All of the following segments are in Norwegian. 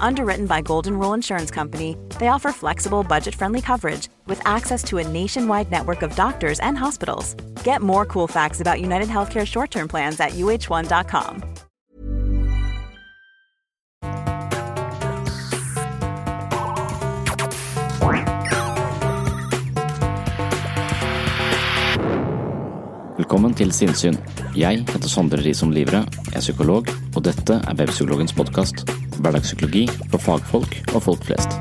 Underwritten by Golden Rule Insurance Company, they offer flexible, budget friendly coverage with access to a nationwide network of doctors and hospitals. Get more cool facts about United Healthcare short term plans at uh1.com. Velkommen til Sinnsyn. Jeg heter Sondre Risom Livre, er psykolog, og dette er Webpsykologens podkast. Hverdagspsykologi for fagfolk og folk flest.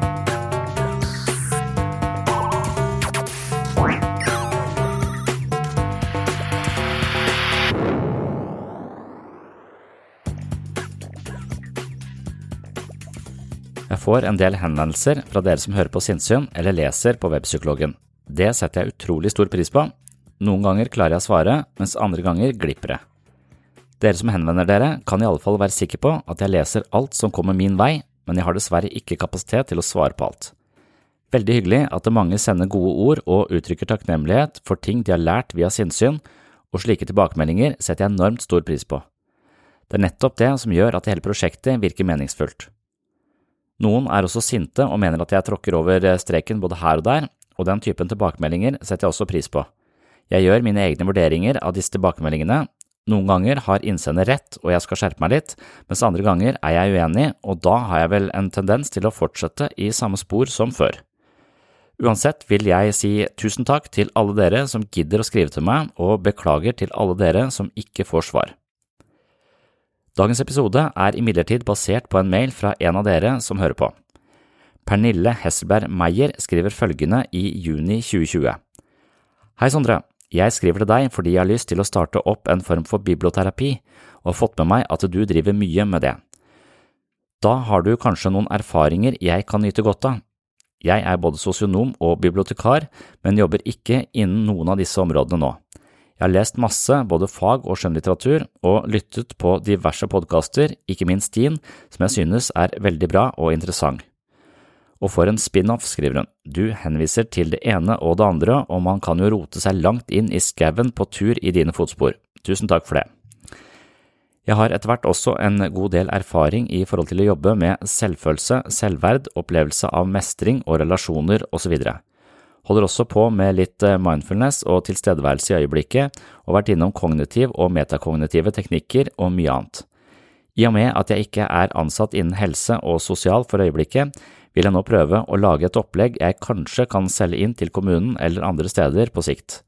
Jeg får en del henvendelser fra dere som hører på Sinnsyn eller leser på Webpsykologen. Det setter jeg utrolig stor pris på. Noen ganger klarer jeg å svare, mens andre ganger glipper det. Dere som henvender dere, kan i alle fall være sikre på at jeg leser alt som kommer min vei, men jeg har dessverre ikke kapasitet til å svare på alt. Veldig hyggelig at mange sender gode ord og uttrykker takknemlighet for ting de har lært via sinnssyn, og slike tilbakemeldinger setter jeg enormt stor pris på. Det er nettopp det som gjør at hele prosjektet virker meningsfullt. Noen er også sinte og mener at jeg tråkker over streken både her og der, og den typen tilbakemeldinger setter jeg også pris på. Jeg gjør mine egne vurderinger av disse tilbakemeldingene. Noen ganger har innsender rett og jeg skal skjerpe meg litt, mens andre ganger er jeg uenig, og da har jeg vel en tendens til å fortsette i samme spor som før. Uansett vil jeg si tusen takk til alle dere som gidder å skrive til meg, og beklager til alle dere som ikke får svar. Dagens episode er imidlertid basert på en mail fra en av dere som hører på. Pernille Hesselberg Meyer skriver følgende i juni 2020. Hei, Sondre. Jeg skriver til deg fordi jeg har lyst til å starte opp en form for biblioterapi, og har fått med meg at du driver mye med det. Da har du kanskje noen erfaringer jeg kan nyte godt av. Jeg er både sosionom og bibliotekar, men jobber ikke innen noen av disse områdene nå. Jeg har lest masse, både fag- og skjønnlitteratur, og lyttet på diverse podkaster, ikke minst din, som jeg synes er veldig bra og interessant. Og for en spin-off, skriver hun, du henviser til det ene og det andre, og man kan jo rote seg langt inn i skauen på tur i dine fotspor. Tusen takk for det. Jeg har etter hvert også en god del erfaring i forhold til å jobbe med selvfølelse, selvverd, opplevelse av mestring og relasjoner osv. Holder også på med litt mindfulness og tilstedeværelse i øyeblikket, og vært innom kognitiv og metakognitive teknikker og mye annet. I og med at jeg ikke er ansatt innen helse og sosial for øyeblikket, vil jeg nå prøve å lage et opplegg jeg kanskje kan selge inn til kommunen eller andre steder på sikt.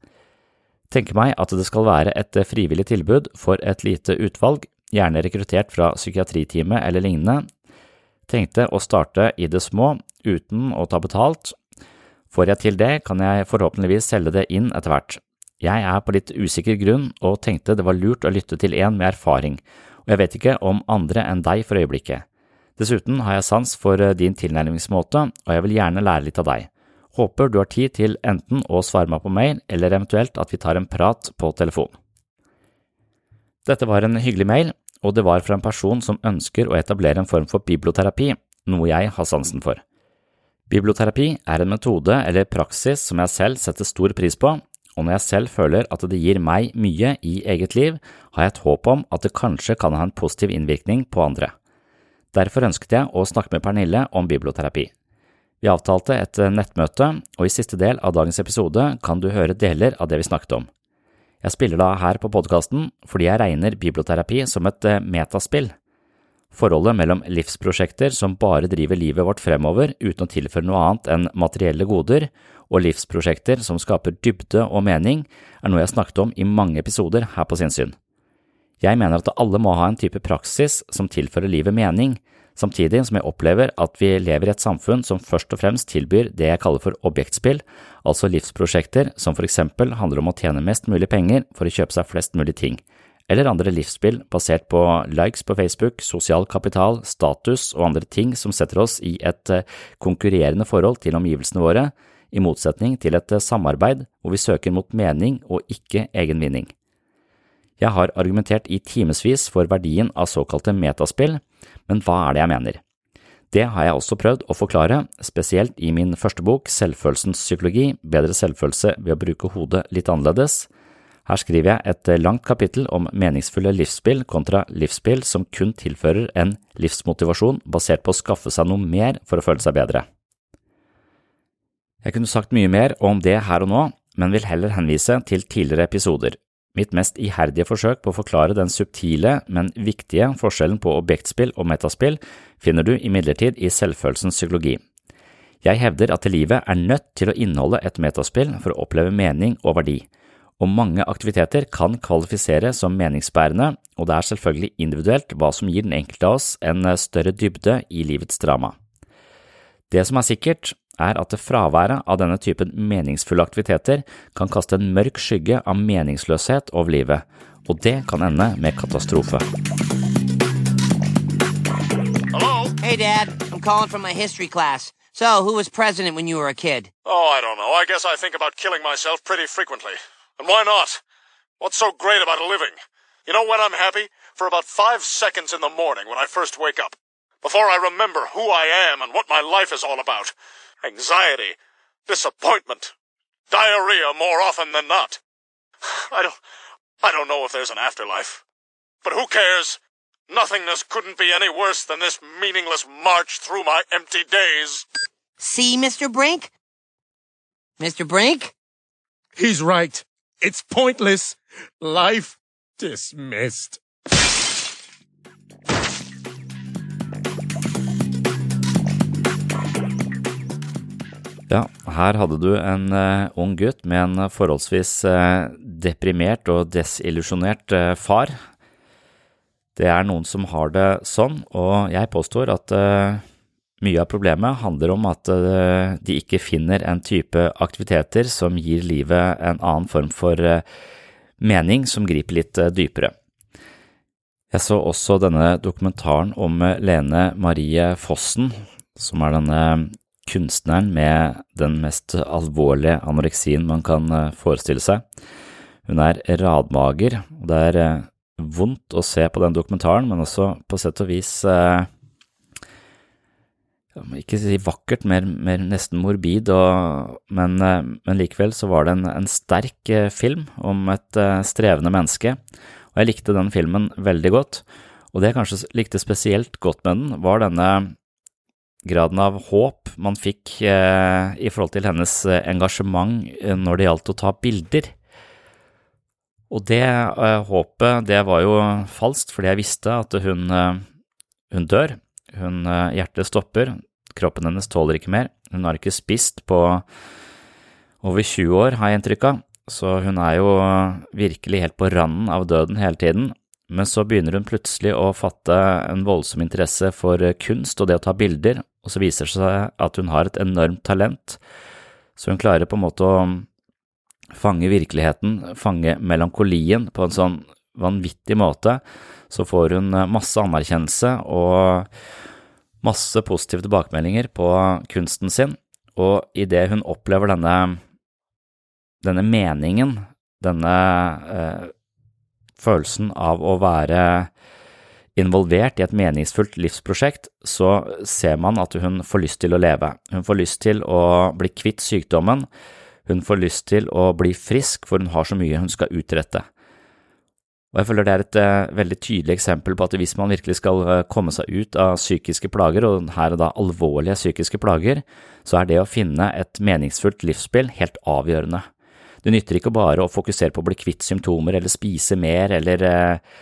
Tenker meg at det skal være et frivillig tilbud for et lite utvalg, gjerne rekruttert fra psykiatriteamet eller lignende. Tenkte å starte i det små, uten å ta betalt. Får jeg til det, kan jeg forhåpentligvis selge det inn etter hvert. Jeg er på litt usikker grunn og tenkte det var lurt å lytte til en med erfaring, og jeg vet ikke om andre enn deg for øyeblikket. Dessuten har jeg sans for din tilnærmingsmåte, og jeg vil gjerne lære litt av deg. Håper du har tid til enten å svare meg på mail, eller eventuelt at vi tar en prat på telefon. Dette var en hyggelig mail, og det var fra en person som ønsker å etablere en form for biblioterapi, noe jeg har sansen for. Biblioterapi er en metode eller praksis som jeg selv setter stor pris på, og når jeg selv føler at det gir meg mye i eget liv, har jeg et håp om at det kanskje kan ha en positiv innvirkning på andre. Derfor ønsket jeg å snakke med Pernille om biblioterapi. Vi avtalte et nettmøte, og i siste del av dagens episode kan du høre deler av det vi snakket om. Jeg spiller da her på podkasten fordi jeg regner biblioterapi som et eh, metaspill. Forholdet mellom livsprosjekter som bare driver livet vårt fremover uten å tilføre noe annet enn materielle goder, og livsprosjekter som skaper dybde og mening, er noe jeg har snakket om i mange episoder her på Sinnsyn. Jeg mener at alle må ha en type praksis som tilfører livet mening, samtidig som jeg opplever at vi lever i et samfunn som først og fremst tilbyr det jeg kaller for objektspill, altså livsprosjekter som for eksempel handler om å tjene mest mulig penger for å kjøpe seg flest mulig ting, eller andre livsspill basert på likes på Facebook, sosial kapital, status og andre ting som setter oss i et eh, konkurrerende forhold til omgivelsene våre, i motsetning til et eh, samarbeid hvor vi søker mot mening og ikke egen vinning. Jeg har argumentert i timevis for verdien av såkalte metaspill, men hva er det jeg mener? Det har jeg også prøvd å forklare, spesielt i min første bok Selvfølelsens psykologi, bedre selvfølelse ved å bruke hodet litt annerledes. Her skriver jeg et langt kapittel om meningsfulle livsspill kontra livsspill som kun tilfører en livsmotivasjon basert på å skaffe seg noe mer for å føle seg bedre. Jeg kunne sagt mye mer om det her og nå, men vil heller henvise til tidligere episoder. Mitt mest iherdige forsøk på å forklare den subtile, men viktige forskjellen på objektspill og metaspill finner du imidlertid i selvfølelsens psykologi. Jeg hevder at livet er nødt til å inneholde et metaspill for å oppleve mening og verdi, og mange aktiviteter kan kvalifisere som meningsbærende, og det er selvfølgelig individuelt hva som gir den enkelte av oss en større dybde i livets drama. Det som er sikkert, er at fraværet av denne typen meningsfulle aktiviteter kan kaste en mørk skygge av meningsløshet over livet, og det kan ende med katastrofe. Hello? Hey, Dad. I'm calling from my history class. So, who was president when you were a kid? Oh, I don't know. I guess I think about killing myself pretty frequently. And why not? What's so great about living? You know when I'm happy? For about five seconds in the morning when I first wake up. Before I remember who I am and what my life is all about. Anxiety. Disappointment. Diarrhea more often than not. I don't, I don't know if there's an afterlife. But who cares? Nothingness couldn't be any worse than this meaningless march through my empty days. See, Mr. Brink? Mr. Brink? He's right. It's pointless. Life dismissed. Ja, her hadde du en uh, ung gutt med en forholdsvis uh, deprimert og desillusjonert uh, far. Det er noen som har det sånn, og jeg påstår at mye av problemet handler om at de ikke finner en type aktiviteter som gir livet en annen form for mening som griper litt dypere. Jeg så også denne dokumentaren om Lene Marie Fossen, som er denne kunstneren med den mest alvorlige anoreksien man kan eh, forestille seg. Hun er radmager, og det er eh, vondt å se på den dokumentaren, men også på sett og vis eh, ikke si vakkert, mer, mer nesten morbid, og, men, men, likevel så var det en, en sterk film om et strevende menneske, og jeg likte den filmen veldig godt. Og det jeg kanskje likte spesielt godt med den, var denne graden av håp man fikk eh, i forhold til hennes eh, engasjement eh, når det gjaldt å ta bilder. Og det eh, håpet, det var jo falskt, fordi jeg visste at hun, eh, hun dør. Hun, hjertet stopper, kroppen hennes tåler ikke mer. Hun har ikke spist på over 20 år, har jeg inntrykk av, så hun er jo virkelig helt på randen av døden hele tiden. Men så begynner hun plutselig å fatte en voldsom interesse for kunst og det å ta bilder, og så viser det seg at hun har et enormt talent, så hun klarer på en måte å fange virkeligheten, fange melankolien på en sånn vanvittig måte. Så får hun masse anerkjennelse og masse positive tilbakemeldinger på kunsten sin, og idet hun opplever denne, denne meningen, denne eh, følelsen av å være involvert i et meningsfullt livsprosjekt, så ser man at hun får lyst til å leve. Hun får lyst til å bli kvitt sykdommen, Hun får lyst til å bli frisk, for hun har så mye hun skal utrette. Og jeg føler det er et uh, veldig tydelig eksempel på at hvis man virkelig skal uh, komme seg ut av psykiske plager, og her er da alvorlige psykiske plager, så er det å finne et meningsfullt livsspill helt avgjørende. Det nytter ikke bare å fokusere på å bli kvitt symptomer eller spise mer eller uh,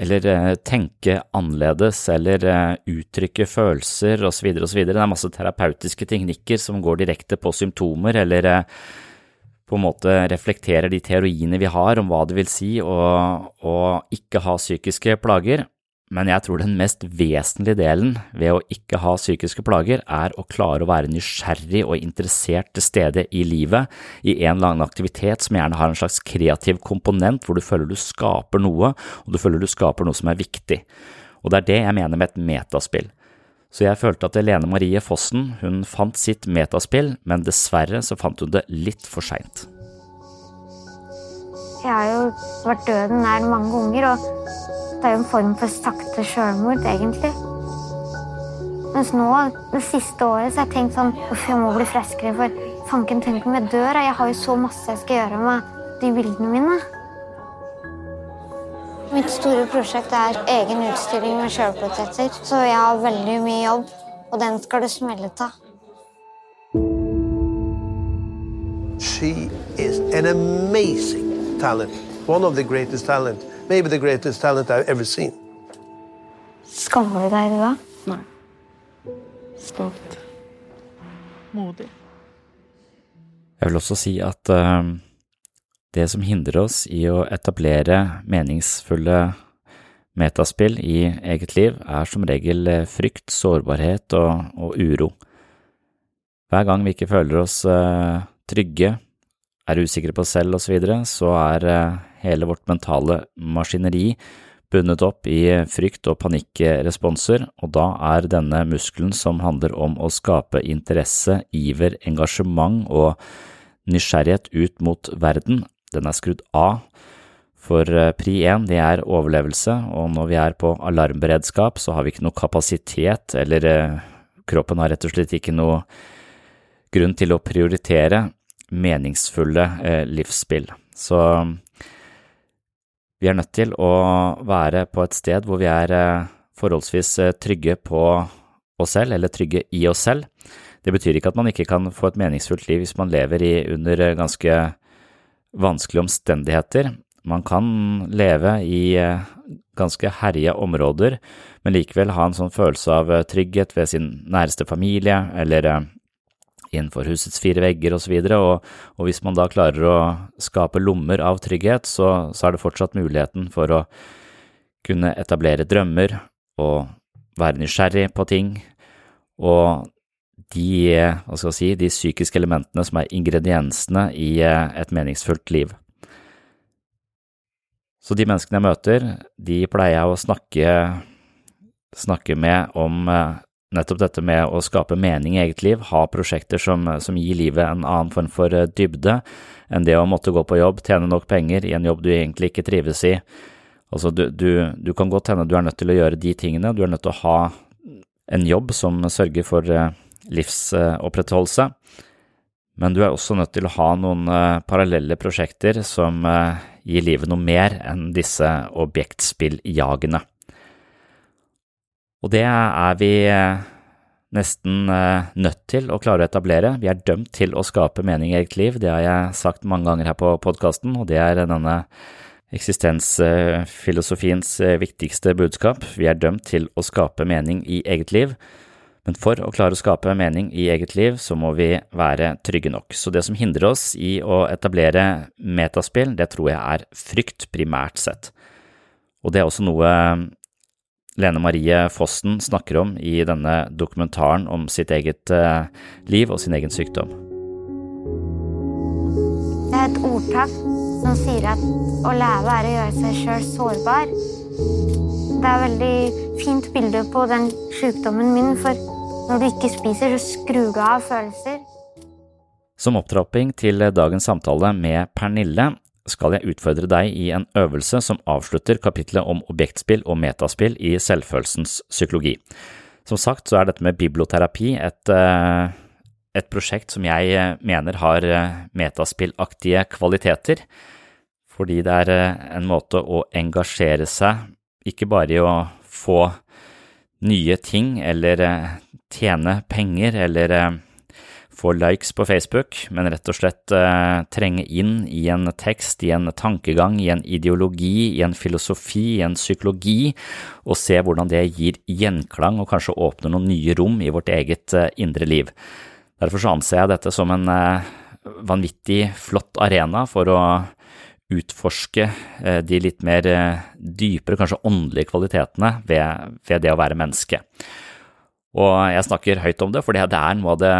eller eh, tenke annerledes, eller eh, uttrykke følelser osv. osv. Det er masse terapeutiske teknikker som går direkte på symptomer, eller eh, på en måte reflekterer de teoriene vi har om hva det vil si å, ikke ha psykiske plager men jeg tror den mest vesentlige delen ved å ikke ha psykiske plager er å klare å være nysgjerrig og interessert til stede i livet, i en eller annen aktivitet som gjerne har en slags kreativ komponent hvor du føler du skaper noe, og du føler du skaper noe som er viktig. Og det er det jeg mener med et metaspill. Så jeg følte at Lene Marie Fossen hun fant sitt metaspill, men dessverre så fant hun det litt for seint. Jeg har jo vært døden nær mange ganger, og det er jo en form for sakte sjølmord, egentlig. Mens nå, det siste året, så har jeg tenkt sånn Uff, jeg må bli friskere, for fanken, tenk om jeg dør? Jeg har jo så masse jeg skal gjøre med de bildene mine. Mitt store prosjekt er egen utstilling med sjølportretter, så jeg har veldig mye jobb, og den skal det smelle av. She is an amazing talent, one of the greatest talent maybe the greatest talent I've ever seen. Skammer du deg, det da? Nei. Stolt. Modig. Jeg vil også si at uh, det som hindrer oss i å etablere meningsfulle metaspill i eget liv, er som regel eh, frykt, sårbarhet og, og uro. Hver gang vi ikke føler oss uh, trygge, er usikre på selv osv., så, videre, så er uh, hele vårt mentale maskineri bundet opp i frykt og panikkresponser, og da er denne muskelen som handler om å skape interesse, iver, engasjement og nysgjerrighet ut mot verden, den er skrudd av. For eh, pri én, det er overlevelse, og når vi er på alarmberedskap, så har vi ikke noe kapasitet, eller eh, kroppen har rett og slett ikke noe grunn til å prioritere meningsfulle eh, livsspill. Så vi er nødt til å være på et sted hvor vi er eh, forholdsvis eh, trygge på oss selv, eller trygge i oss selv. Det betyr ikke at man ikke kan få et meningsfullt liv hvis man lever i, under ganske vanskelige omstendigheter. Man kan leve i ganske herja områder, men likevel ha en sånn følelse av trygghet ved sin næreste familie, eller innenfor husets fire vegger osv., og, og, og hvis man da klarer å skape lommer av trygghet, så, så er det fortsatt muligheten for å kunne etablere drømmer og være nysgjerrig på ting, og de, hva skal jeg si, de psykiske elementene som er ingrediensene i eh, et meningsfullt liv. Så de menneskene jeg møter, de pleier jeg å snakke, snakke med om eh, nettopp dette med å skape mening i eget liv, ha prosjekter som, som, gir livet en annen form for eh, dybde enn det å måtte gå på jobb, tjene nok penger i en jobb du egentlig ikke trives i. Altså, du, du, du kan godt hende du er nødt til å gjøre de tingene, du er nødt til å ha en jobb som sørger for eh, livsopprettholdelse, men du er også nødt til å ha noen eh, parallelle prosjekter som gir livet noe mer enn disse objektspilljagene. Og det er vi eh, nesten eh, nødt til å klare å etablere. Vi er dømt til å skape mening i eget liv, det har jeg sagt mange ganger her på podkasten, og det er denne eksistensfilosofiens eh, viktigste budskap. Vi er dømt til å skape mening i eget liv. Men for å klare å skape mening i eget liv, så må vi være trygge nok. Så det som hindrer oss i å etablere metaspill, det tror jeg er frykt, primært sett. Og det er også noe Lene Marie Fossen snakker om i denne dokumentaren om sitt eget eh, liv og sin egen sykdom. Det er et ordtak som sier at å leve er å gjøre seg sjøl sårbar. Det er et veldig fint bilde på den sykdommen min, for når du ikke spiser, så skrur du av følelser. Som opptrapping til dagens samtale med Pernille skal jeg utfordre deg i en øvelse som avslutter kapitlet om objektspill og metaspill i selvfølelsens psykologi. Som sagt så er dette med biblioterapi et, eh, et prosjekt som jeg eh, mener har eh, metaspillaktige kvaliteter, fordi det er en måte å engasjere seg ikke bare i å få nye ting eller tjene penger eller få likes på Facebook, men rett og slett eh, trenge inn i en tekst, i en tankegang, i en ideologi, i en filosofi, i en psykologi, og se hvordan det gir gjenklang og kanskje åpner noen nye rom i vårt eget eh, indre liv. Derfor så anser jeg dette som en eh, vanvittig flott arena for å utforske eh, de litt mer eh, dypere, kanskje åndelige kvalitetene ved, ved det å være menneske. Og jeg snakker høyt om det, for det er noe av det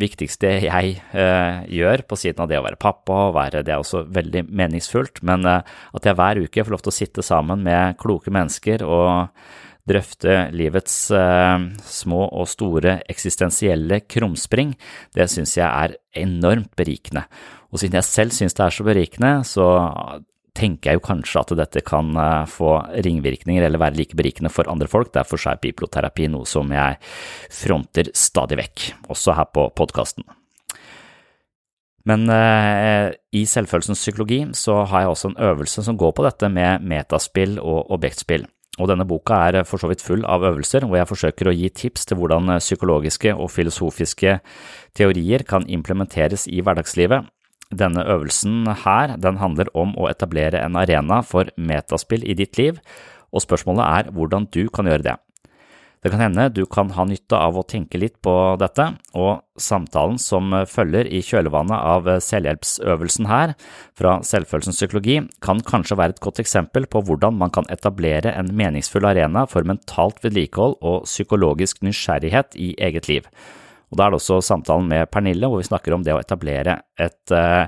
viktigste jeg eh, gjør på siden av det å være pappa, og være, det er også veldig meningsfullt, men eh, at jeg hver uke får lov til å sitte sammen med kloke mennesker og drøfte livets eh, små og store eksistensielle krumspring, det synes jeg er enormt berikende. Og siden jeg selv synes det er så berikende, så tenker jeg jo kanskje at dette kan eh, få ringvirkninger eller være like berikende for andre folk. Derfor er biblioterapi noe som jeg fronter stadig vekk, også her på podkasten. Men eh, i selvfølelsens psykologi så har jeg også en øvelse som går på dette med metaspill og objektspill. Og denne boka er for så vidt full av øvelser hvor jeg forsøker å gi tips til hvordan psykologiske og filosofiske teorier kan implementeres i hverdagslivet, denne øvelsen her, den handler om å etablere en arena for metaspill i ditt liv, og spørsmålet er hvordan du kan gjøre det. Det kan hende du kan ha nytte av å tenke litt på dette, og samtalen som følger i kjølvannet av selvhjelpsøvelsen her, fra selvfølelsens psykologi, kan kanskje være et godt eksempel på hvordan man kan etablere en meningsfull arena for mentalt vedlikehold og psykologisk nysgjerrighet i eget liv. Og Da er det også samtalen med Pernille hvor vi snakker om det å etablere et uh,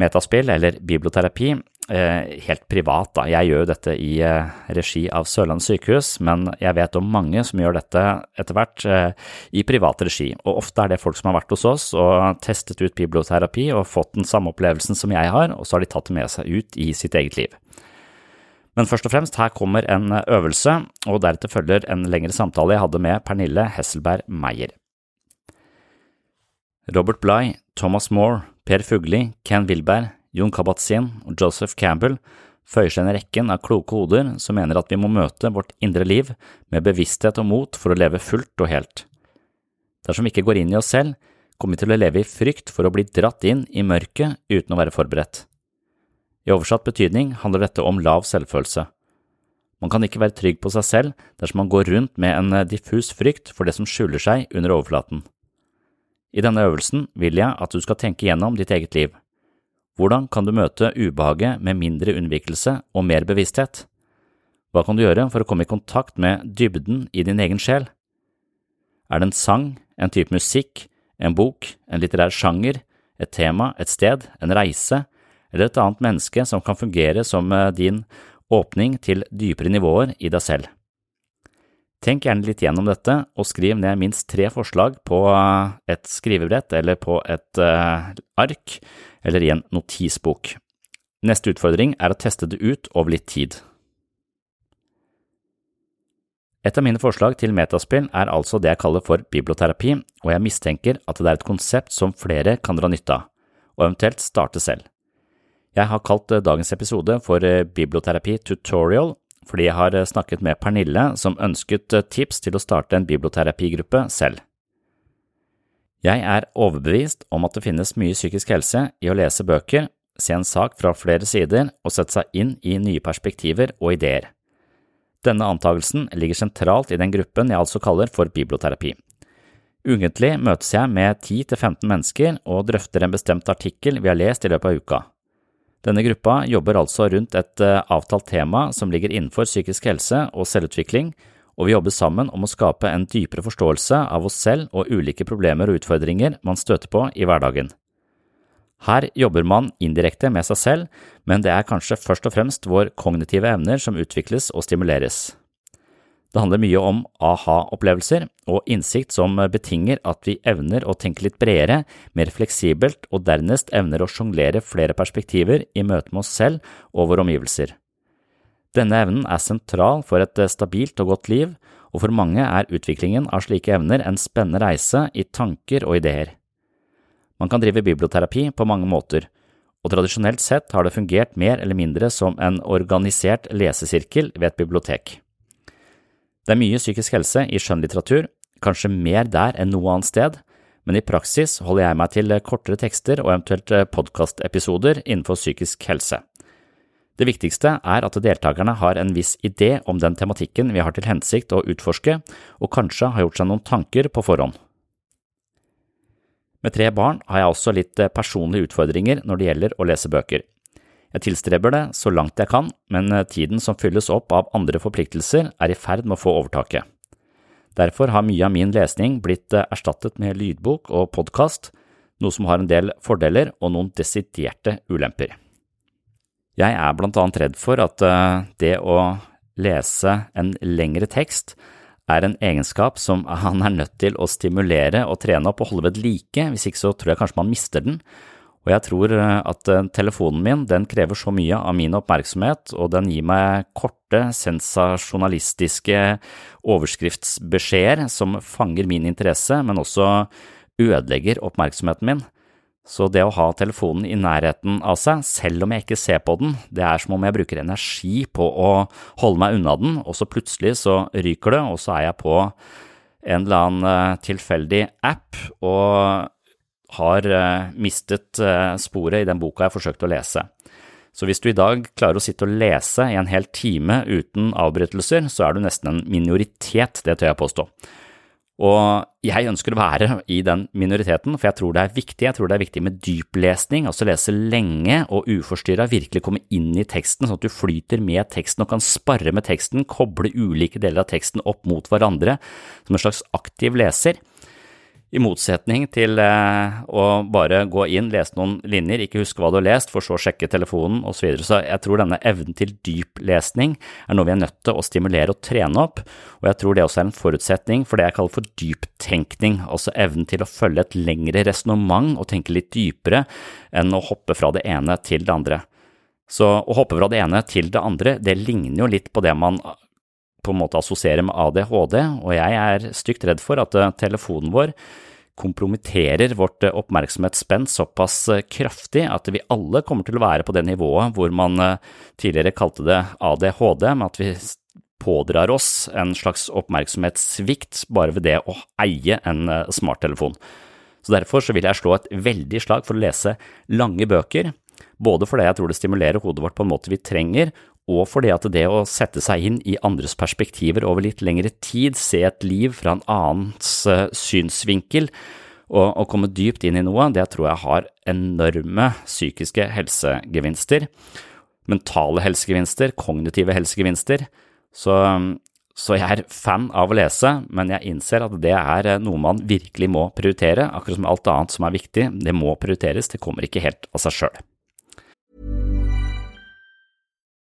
metaspill, eller biblioterapi, uh, helt privat. Da. Jeg gjør jo dette i uh, regi av Sørlandet sykehus, men jeg vet om mange som gjør dette etter hvert i privat regi. Og ofte er det folk som har vært hos oss og testet ut biblioterapi og fått den samme opplevelsen som jeg har, og så har de tatt det med seg ut i sitt eget liv. Men først og fremst, her kommer en øvelse, og deretter følger en lengre samtale jeg hadde med Pernille Hesselberg Meyer. Robert Bligh, Thomas Moore, Per Fugli, Ken Wilberg, Jon Kabat-Zinn og Joseph Campbell føyer seg inn i rekken av kloke hoder som mener at vi må møte vårt indre liv med bevissthet og mot for å leve fullt og helt. Dersom vi ikke går inn i oss selv, kommer vi til å leve i frykt for å bli dratt inn i mørket uten å være forberedt. I oversatt betydning handler dette om lav selvfølelse. Man kan ikke være trygg på seg selv dersom man går rundt med en diffus frykt for det som skjuler seg under overflaten. I denne øvelsen vil jeg at du skal tenke gjennom ditt eget liv. Hvordan kan du møte ubehaget med mindre unnvikelse og mer bevissthet? Hva kan du gjøre for å komme i kontakt med dybden i din egen sjel? Er det en sang, en type musikk, en bok, en litterær sjanger, et tema, et sted, en reise eller et annet menneske som kan fungere som eh, din åpning til dypere nivåer i deg selv? Tenk gjerne litt gjennom dette, og skriv ned minst tre forslag på eh, et skrivebrett eller på et uh, ark eller i en notisbok. Neste utfordring er å teste det ut over litt tid. Et av mine forslag til metaspill er altså det jeg kaller for biblioterapi, og jeg mistenker at det er et konsept som flere kan dra nytte av, og eventuelt starte selv. Jeg har kalt eh, dagens episode for Biblioterapi tutorial, fordi jeg har eh, snakket med Pernille, som ønsket eh, tips til å starte en biblioterapigruppe selv. Jeg er overbevist om at det finnes mye psykisk helse i å lese bøker, se en sak fra flere sider og sette seg inn i nye perspektiver og ideer. Denne antagelsen ligger sentralt i den gruppen jeg altså kaller for biblioterapi. Ugentlig møtes jeg med 10–15 mennesker og drøfter en bestemt artikkel vi har lest i løpet av uka. Denne gruppa jobber altså rundt et eh, avtalt tema som ligger innenfor psykisk helse og selvutvikling, og vi jobber sammen om å skape en dypere forståelse av oss selv og ulike problemer og utfordringer man støter på i hverdagen. Her jobber man indirekte med seg selv, men det er kanskje først og fremst vår kognitive evner som utvikles og stimuleres. Det handler mye om aha-opplevelser og innsikt som betinger at vi evner å tenke litt bredere, mer fleksibelt og dernest evner å sjonglere flere perspektiver i møte med oss selv og våre omgivelser. Denne evnen er sentral for et stabilt og godt liv, og for mange er utviklingen av slike evner en spennende reise i tanker og ideer. Man kan drive biblioterapi på mange måter, og tradisjonelt sett har det fungert mer eller mindre som en organisert lesesirkel ved et bibliotek. Det er mye psykisk helse i skjønnlitteratur, kanskje mer der enn noe annet sted, men i praksis holder jeg meg til kortere tekster og eventuelt podkastepisoder innenfor psykisk helse. Det viktigste er at deltakerne har en viss idé om den tematikken vi har til hensikt å utforske, og kanskje har gjort seg noen tanker på forhånd. Med tre barn har jeg også litt personlige utfordringer når det gjelder å lese bøker. Jeg tilstreber det så langt jeg kan, men tiden som fylles opp av andre forpliktelser, er i ferd med å få overtaket. Derfor har mye av min lesning blitt erstattet med lydbok og podkast, noe som har en del fordeler og noen desiderte ulemper. Jeg er blant annet redd for at eh, det å lese en lengre tekst er en egenskap som han er nødt til å stimulere og trene opp og holde ved like, hvis ikke så tror jeg kanskje man mister den. Og jeg tror eh, at eh, telefonen min den krever så mye av min oppmerksomhet, og den gir meg korte, sensasjonalistiske overskriftsbeskjeder som fanger min interesse, men også ødelegger oppmerksomheten min. Så det å ha telefonen i nærheten av seg, selv om jeg ikke ser på den, det er som om jeg bruker energi på å holde meg unna den, og så plutselig så ryker det, og så er jeg på en eller annen eh, tilfeldig app og har eh, mistet eh, sporet i den boka jeg forsøkte å lese. Så hvis du i dag klarer å sitte og lese i en hel time uten avbrytelser, så er du nesten en minoritet, det tør jeg påstå. Og jeg ønsker å være i den minoriteten, for jeg tror det er viktig. Jeg tror det er viktig med dyplesning, altså lese lenge og uforstyrra, virkelig komme inn i teksten, sånn at du flyter med teksten og kan sparre med teksten, koble ulike deler av teksten opp mot hverandre som en slags aktiv leser. I motsetning til eh, å bare gå inn, lese noen linjer, ikke huske hva du har lest, for så å sjekke telefonen osv. Så, videre. så jeg tror denne evnen til dyp lesning er noe vi er nødt til å stimulere og trene opp, og jeg tror det også er en forutsetning for det jeg kaller for dyptenkning, altså evnen til å følge et lengre resonnement og tenke litt dypere enn å hoppe fra det ene til det andre. Så å hoppe fra det ene til det andre, det ligner jo litt på det man på en måte assosierer med ADHD, og jeg er stygt redd for at eh, telefonen vår kompromitterer vårt eh, oppmerksomhetsspenn såpass eh, kraftig at vi alle kommer til å være på det nivået hvor man tidligere kalte det ADHD, med at vi pådrar oss en slags oppmerksomhetssvikt bare ved det å eie en smarttelefon. Så Derfor så vil jeg slå et veldig slag for å lese lange bøker, både fordi jeg tror det stimulerer hodet vårt på en måte vi trenger, og fordi at det å sette seg inn i andres perspektiver over litt lengre tid, se et liv fra en annens uh, synsvinkel og, og, komme dypt inn i noe, det tror jeg har enorme psykiske helsegevinster. Mentale helsegevinster, kognitive helsegevinster. Så, så jeg er fan av å lese, men jeg innser at det er noe man virkelig må prioritere, akkurat som alt annet som er viktig. Det må prioriteres, det kommer ikke helt av seg sjøl.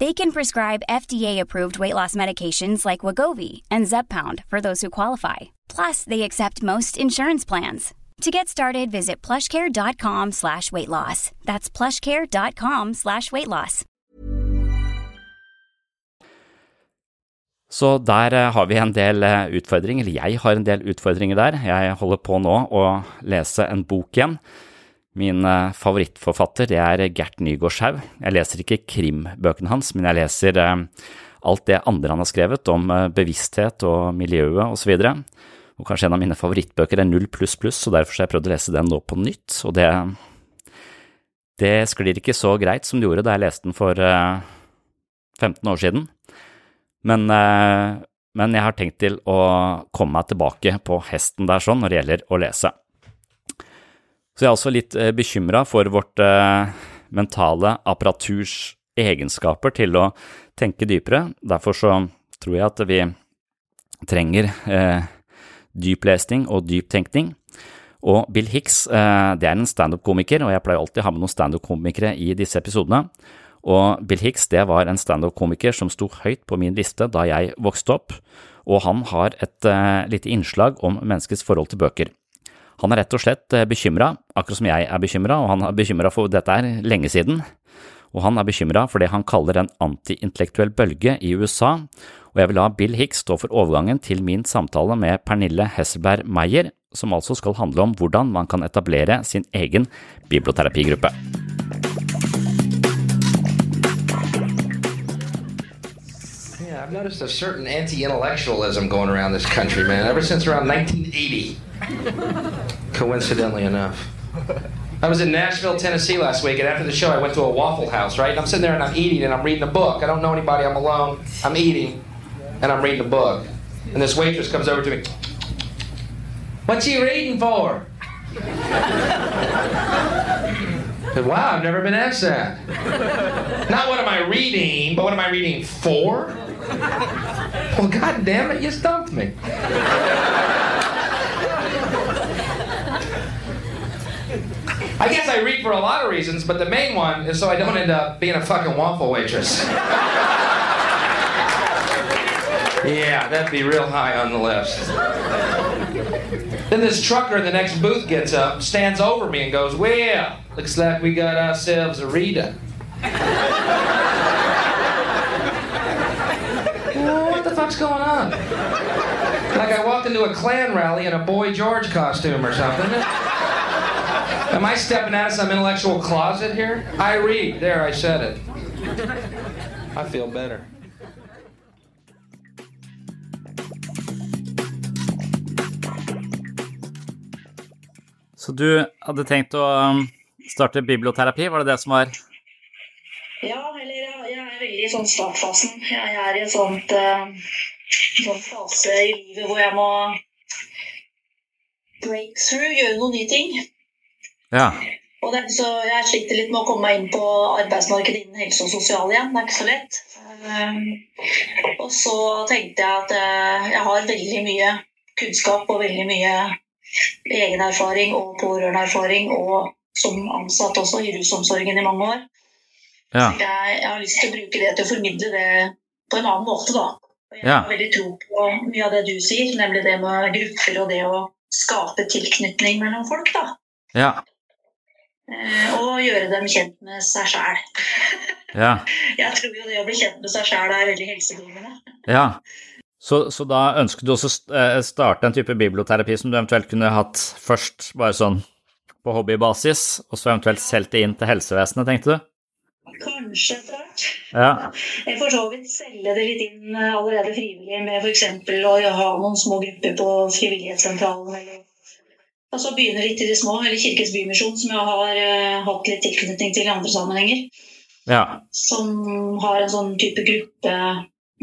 They can prescribe FDA-approved weight loss medications like Wagovi and Zeppound for those who qualify. Plus, they accept most insurance plans. To get started, visit plushcare.com slash weight loss. That's plushcare.com slash weight loss. Så der eh, har vi en del eh, utfordringer, eller jeg har en del utfordringer der. Jeg holder på nå å lese en bok igjen. Min eh, favorittforfatter det er Gert Nygaardshaug. Jeg leser ikke krimbøkene hans, men jeg leser alt det andre han har skrevet om bevissthet og miljøet osv. Og, og kanskje en av mine favorittbøker er Null pluss pluss, så derfor har jeg prøvd å lese den nå på nytt. Og det, det sklir ikke så greit som det gjorde da jeg leste den for 15 år siden. Men, eh, men, jeg har tenkt til å komme meg tilbake på hesten der sånn når det gjelder å lese. Så jeg er også litt eh, bekymra for vårt eh, mentale apparaturs egenskaper til å tenke dypere. Derfor så tror jeg at vi trenger eh, dyplesning og dyptenkning. Og Bill Hicks eh, det er en standup-komiker, og jeg pleier alltid å ha med noen standup-komikere i disse episodene. Og Bill Hicks det var en standup-komiker som sto høyt på min liste da jeg vokste opp, og han har et eh, lite innslag om menneskets forhold til bøker. Han er rett og slett eh, bekymra, akkurat som jeg er bekymra, og han er bekymra for dette er lenge siden. Og han er bekymra for det han kaller en antiintellektuell bølge i USA, og jeg vil la Bill Hicks stå for overgangen til min samtale med Pernille Hesselberg Meyer, som altså skal handle om hvordan man kan etablere sin egen biblioterapigruppe. I've noticed a certain anti-intellectualism going around this country, man, ever since around 1980. Coincidentally enough. I was in Nashville, Tennessee last week, and after the show, I went to a Waffle House, right? And I'm sitting there and I'm eating and I'm reading a book. I don't know anybody, I'm alone. I'm eating and I'm reading a book. And this waitress comes over to me. What's you reading for? said, wow, I've never been asked that. Not what am I reading, but what am I reading for? Well, god damn it, you stumped me. I guess I read for a lot of reasons, but the main one is so I don't end up being a fucking waffle waitress. yeah, that'd be real high on the list. Then this trucker in the next booth gets up, stands over me, and goes, Well, looks like we got ourselves a Rita. what the fuck's going on? Like I walked into a Klan rally in a Boy George costume or something. Am I stepping out of some intellectual closet here? I read. There, I said it. I feel better. Så du hadde tenkt å um, starte biblioterapi, var det det som var Ja, eller jeg, er veldig i sånn startfasen. Jeg er i en uh, sånn fase i livet hvor jeg må break through, gjøre noen nye ting. Ja. Og det, så jeg sliter litt med å komme meg inn på arbeidsmarkedet innen helse og sosial igjen. Det er ikke så lett. Um, og så tenkte jeg at uh, jeg har veldig mye kunnskap og veldig mye egen erfaring og pårørendeerfaring, og som ansatt også i rusomsorgen i mange år. Ja. Jeg, jeg, har lyst til å bruke det til å formidle det på en annen måte, da. Jeg har veldig tro på mye av det du sier, nemlig det med grupper og det å skape tilknytning mellom folk, da. Ja. Eh, og gjøre dem kjent med seg sjæl. Ja. Jeg tror jo det å bli kjent med seg sjæl er veldig helsedrivende. Ja. Så, så, da ønsket du også å starte en type biblioterapi som du eventuelt kunne hatt først, bare sånn på hobbybasis, og så eventuelt solgt det inn til helsevesenet, tenkte du? Kanskje etter hvert. Ja. Jeg får så vidt selge det litt inn eh, allerede frivillig med f.eks. å ha noen små grupper på Frivillighetssentralen eller Altså begynne litt i det små, eller Kirkens Bymisjon, som jeg har uh, hatt litt tilknytning til i andre sammenhenger. Ja. Som har en sånn type gruppe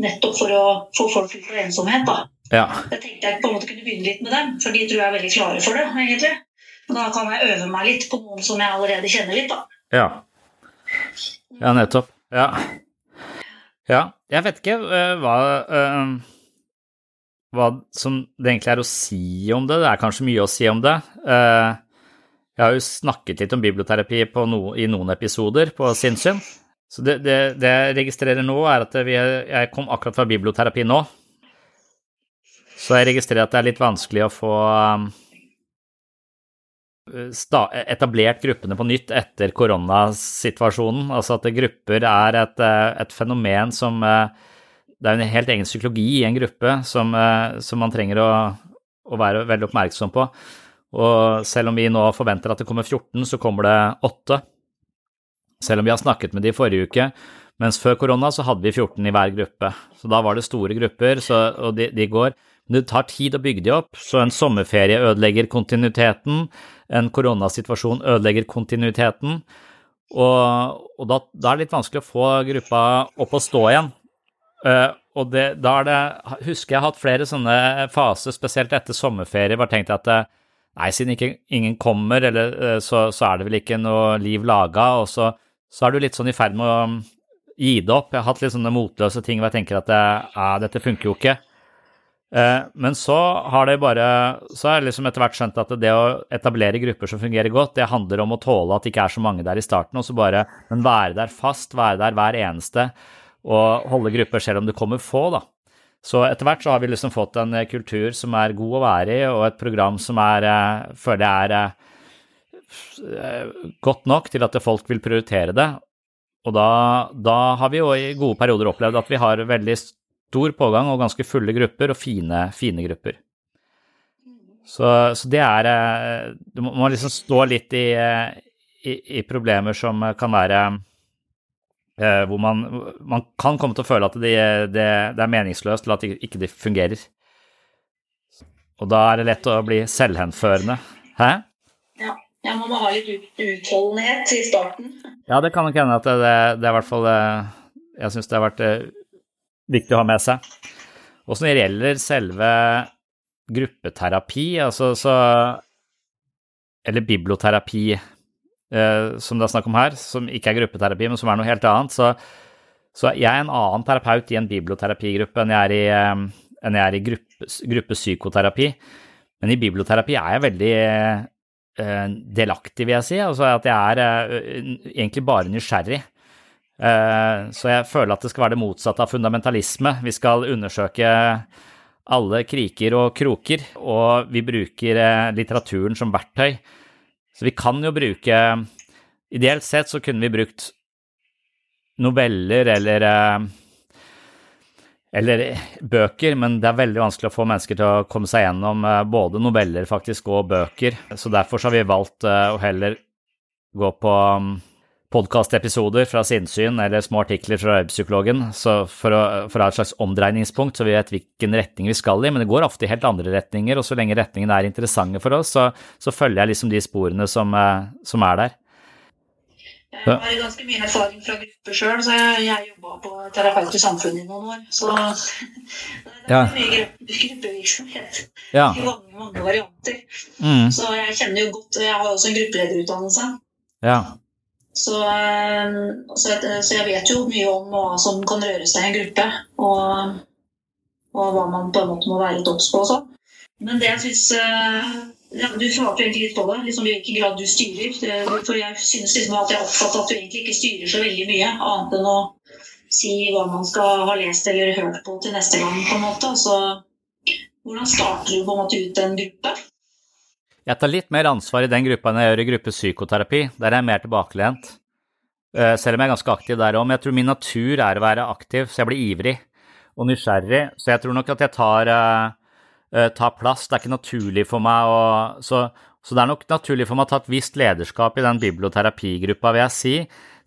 nettopp for å få folk ut av ensomhet. da. Ja. Jeg tenkte jeg på en måte kunne begynne litt med dem, for de tror jeg er veldig klare for det. egentlig. Og da kan jeg øve meg litt på noen som jeg allerede kjenner litt. da. Ja, ja nettopp. Ja. ja. Jeg vet ikke uh, hva uh, hva som det egentlig er å si om det. Det er kanskje mye å si om det. Uh, jeg har jo snakket litt om biblioterapi no, i noen episoder på sinnssyn. Så det, det, det, jeg registrerer nå, er at vi, jeg kom akkurat fra biblioterapi nå. Så jeg registrerer at det er litt vanskelig å få um, etablert gruppene på nytt etter koronasituasjonen. Altså at grupper er et, et fenomen som uh, det er en helt egen psykologi i en gruppe som, eh, som man trenger å, å, være veldig oppmerksom på. Og selv om vi nå forventer at det kommer 14, så kommer det 8. Selv om vi har snakket med de i forrige uke, mens før korona så hadde vi 14 i hver gruppe. Så da var det store grupper, så, og de, de går. Men det tar tid å bygge de opp, så en sommerferie ødelegger kontinuiteten, en koronasituasjon ødelegger kontinuiteten, og, og da, da, er det litt vanskelig å få gruppa opp og stå igjen. Uh, og det, da er det Husker jeg har hatt flere sånne faser, spesielt etter sommerferie, bare tenkte at eh, nei, siden ikke, ingen kommer, eller, uh, så, så, er det vel ikke noe liv laga, og så, så er du litt sånn i ferd med å gi det opp. Jeg har hatt litt sånne motløse ting hvor jeg tenker at ja, dette funker jo ikke. Eh, men så har det bare Så har jeg liksom etter hvert skjønt at det å etablere grupper som fungerer godt, det handler om å tåle at det ikke er så mange der i starten, og så bare Men være der fast, være der hver eneste, og holde grupper selv om det kommer få, da. Så etter hvert så har vi liksom fått en eh, kultur som er god å være i, og et program som er eh, føler jeg er godt nok til at folk vil prioritere det. Og da, da har vi jo i gode perioder opplevd at vi har veldig stor pågang og ganske fulle grupper, og fine, fine grupper. Så, så, det er eh, Du må liksom stå litt i, eh, i, i problemer som kan være eh, hvor man, man, kan komme til å føle at det, det, det er meningsløst, eller at det ikke det fungerer. Og da er det lett å bli selvhenførende. Hæ? Ja, ja man må ha litt utholdenhet i starten. Ja, det kan nok hende at det, det, er i hvert fall Jeg syns det har vært viktig å ha med seg. Og når det gjelder selve gruppeterapi, altså så Eller biblioterapi, eh, som det er snakk om her, som ikke er gruppeterapi, men som er noe helt annet, så, så jeg er en annen terapeut i en biblioterapigruppe enn jeg er i, eh, jeg er i gruppe, gruppepsykoterapi. Men i biblioterapi er jeg veldig eh, delaktig, vil jeg si. Altså at jeg er eh, egentlig bare nysgjerrig. Eh, så jeg føler at det skal være det motsatte av fundamentalisme. Vi skal undersøke alle kriker og kroker, og vi bruker eh, litteraturen som verktøy. Så vi kan jo bruke Ideelt sett så kunne vi brukt noveller eller eh, eller bøker, men det er veldig vanskelig å få mennesker til å komme seg gjennom både noveller faktisk og bøker. Så derfor så har vi valgt å heller gå på podkastepisoder fra sinnssyn eller små artikler fra arbeidspsykologen for å, for å ha et slags omdreiningspunkt, så vi vet hvilken retning vi skal i. Men det går ofte i helt andre retninger, og så lenge retningene er interessante for oss, så, så følger jeg liksom de sporene som, eh, som er der. Jeg har ganske mye erfaring fra grupper sjøl, så jeg, jeg jobba på Terapeut i samfunnet i noen år. Så det er mye gruppevirksomhet ja. i mange, mange varianter. Mm. Så jeg kjenner jo godt Jeg har også en gruppelederutdannelse. Ja. Så, eh, så, jeg, så, jeg, vet jo mye om hva som kan røre seg i en gruppe, og, og hva man på en måte må være litt obs på også. Men det jeg syns eh, ja, Du svarte egentlig litt på det, liksom i hvilken grad du styrer. For jeg synes liksom at jeg er opptatt av at du egentlig ikke styrer så veldig mye, annet enn å si hva man skal ha lest eller hørt på til neste gang. på en måte. Så hvordan starter du på en måte ut en gruppe? Jeg tar litt mer ansvar i den gruppa enn jeg gjør i gruppe psykoterapi. Der er jeg mer tilbakelent. Eh, selv om jeg er ganske aktiv der òg. Men jeg tror min natur er å være aktiv, så jeg blir ivrig og nysgjerrig. Så jeg tror nok at jeg tar, uh, tar plass. Det er ikke naturlig for meg å så, så, det er nok naturlig for meg å ta et visst lederskap i den biblioterapigruppa, vil jeg si.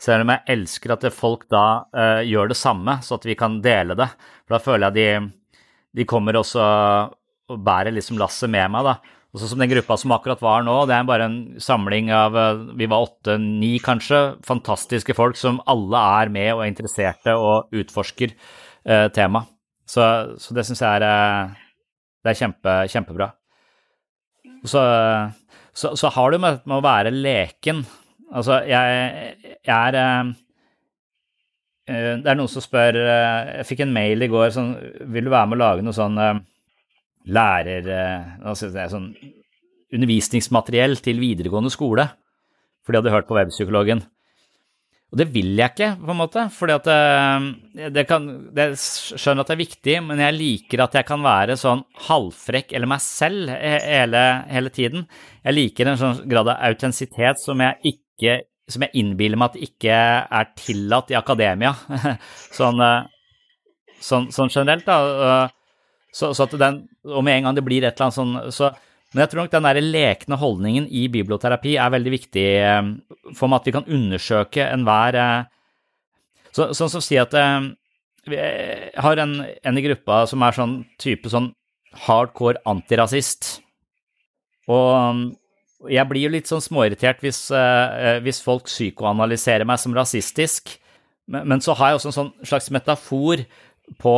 Selv om jeg elsker at folk da uh, gjør det samme, så at vi kan dele det. For da føler jeg de, de kommer også og bærer liksom lasset med meg, da. Og sånn som den gruppa som akkurat var nå, det er bare en samling av eh, Vi var åtte-ni, kanskje. Fantastiske folk som alle er med og er interesserte og utforsker eh, temaet. Så, så, det syns jeg er, eh, det er kjempe, kjempebra. Så, så, så, har du med, med å være leken Altså, jeg, jeg er eh, Det er noen som spør Jeg fikk en mail i går sånn Vil du være med å lage noe sånn lærer... Altså, det er sånn undervisningsmateriell til videregående skole, for de hadde hørt på Webpsykologen. Og det vil jeg ikke, på en måte, fordi at eh, det kan, Jeg skjønner at det er viktig, men jeg liker at jeg kan være sånn halvfrekk eller meg selv hele, hele tiden. Jeg liker en sånn grad av autentisitet som jeg ikke som jeg innbiller meg at ikke er tillatt i akademia. sånn sånn, sånn generelt, da. Så, så den, og med en gang det blir et eller annet sånn så, Men jeg tror nok den der lekne holdningen i biblioterapi er veldig viktig øh, for meg, at vi kan undersøke enhver øh, så, Sånn som å si at øh, jeg har en, en i gruppa som er sånn type sånn hardcore antirasist. Og jeg blir jo litt sånn småirritert hvis, hvis folk psykoanalyserer meg som rasistisk, men, men, så har jeg også en sånn slags metafor på,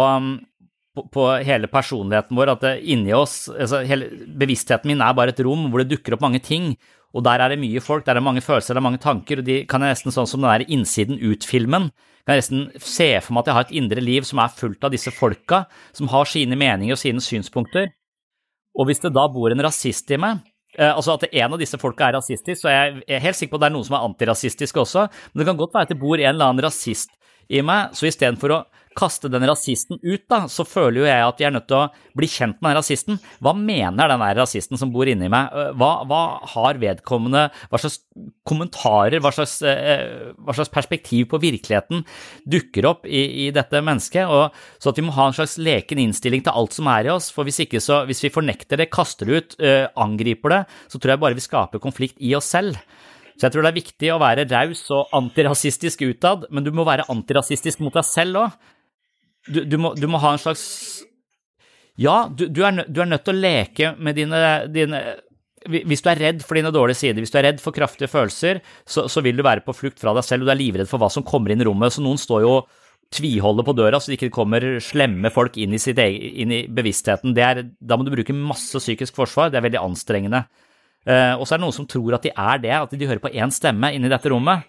på, på hele personligheten vår, at det, inni oss altså hele Bevisstheten min er bare et rom hvor det dukker opp mange ting, og der er det mye folk, der er det mange følelser, det er mange tanker, og de kan jeg nesten sånn som den der Innsiden ut-filmen kan jeg nesten se for meg at jeg har et indre liv som er fullt av disse folka, som har sine meninger og sine synspunkter. Og hvis det da bor en rasist i meg, eh, altså at en av disse folka er rasistisk, så er jeg helt sikker på at det er noen som er antirasistisk også, men det kan godt være at det bor en eller annen rasist i meg, så istedenfor å kaste den rasisten ut, da, så føler jo jeg at vi er nødt til å bli kjent med den rasisten. Hva mener den der rasisten som bor inni meg? Hva, hva, har vedkommende Hva slags kommentarer, hva slags, eh, hva slags perspektiv på virkeligheten dukker opp i, i, dette mennesket? Og, så at vi må ha en slags leken innstilling til alt som er i oss. For hvis ikke så, hvis vi fornekter det, kaster det ut, eh, angriper det, så tror jeg bare vi skaper konflikt i oss selv. Så jeg tror det er viktig å være raus og antirasistisk utad, men du må være antirasistisk mot deg selv òg du, du, må, du, må, ha en slags Ja, du, du, er, er, nødt til å leke med dine, dine, Hvis du er redd for dine dårlige sider, hvis du er redd for kraftige følelser, så, så, vil du være på flukt fra deg selv, og du er livredd for hva som kommer inn i rommet. Så noen står jo tviholder på døra så det ikke kommer slemme folk inn i, egen, inn i bevisstheten. Er, da må du bruke masse psykisk forsvar. Det er veldig anstrengende. Uh, og så er det noen som tror at de er det, at de hører på én stemme inni dette rommet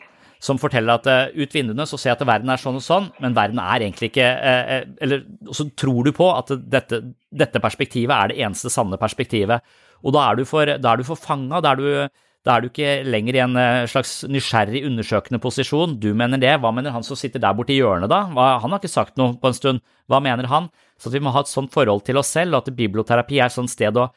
som forteller at uh, ut vinduene så ser jeg at verden er sånn og sånn, men verden er egentlig ikke uh, Eller så tror du på at dette, dette, perspektivet er det eneste sanne perspektivet. Og da er du for, da for fanga. Da, da, er du ikke lenger i en slags nysgjerrig, undersøkende posisjon. Du mener det, hva mener han som sitter der borte i hjørnet da? Han har ikke sagt noe på en stund. Hva mener han? Så vi må ha et sånt forhold til oss selv, og at biblioterapi er et sånt sted å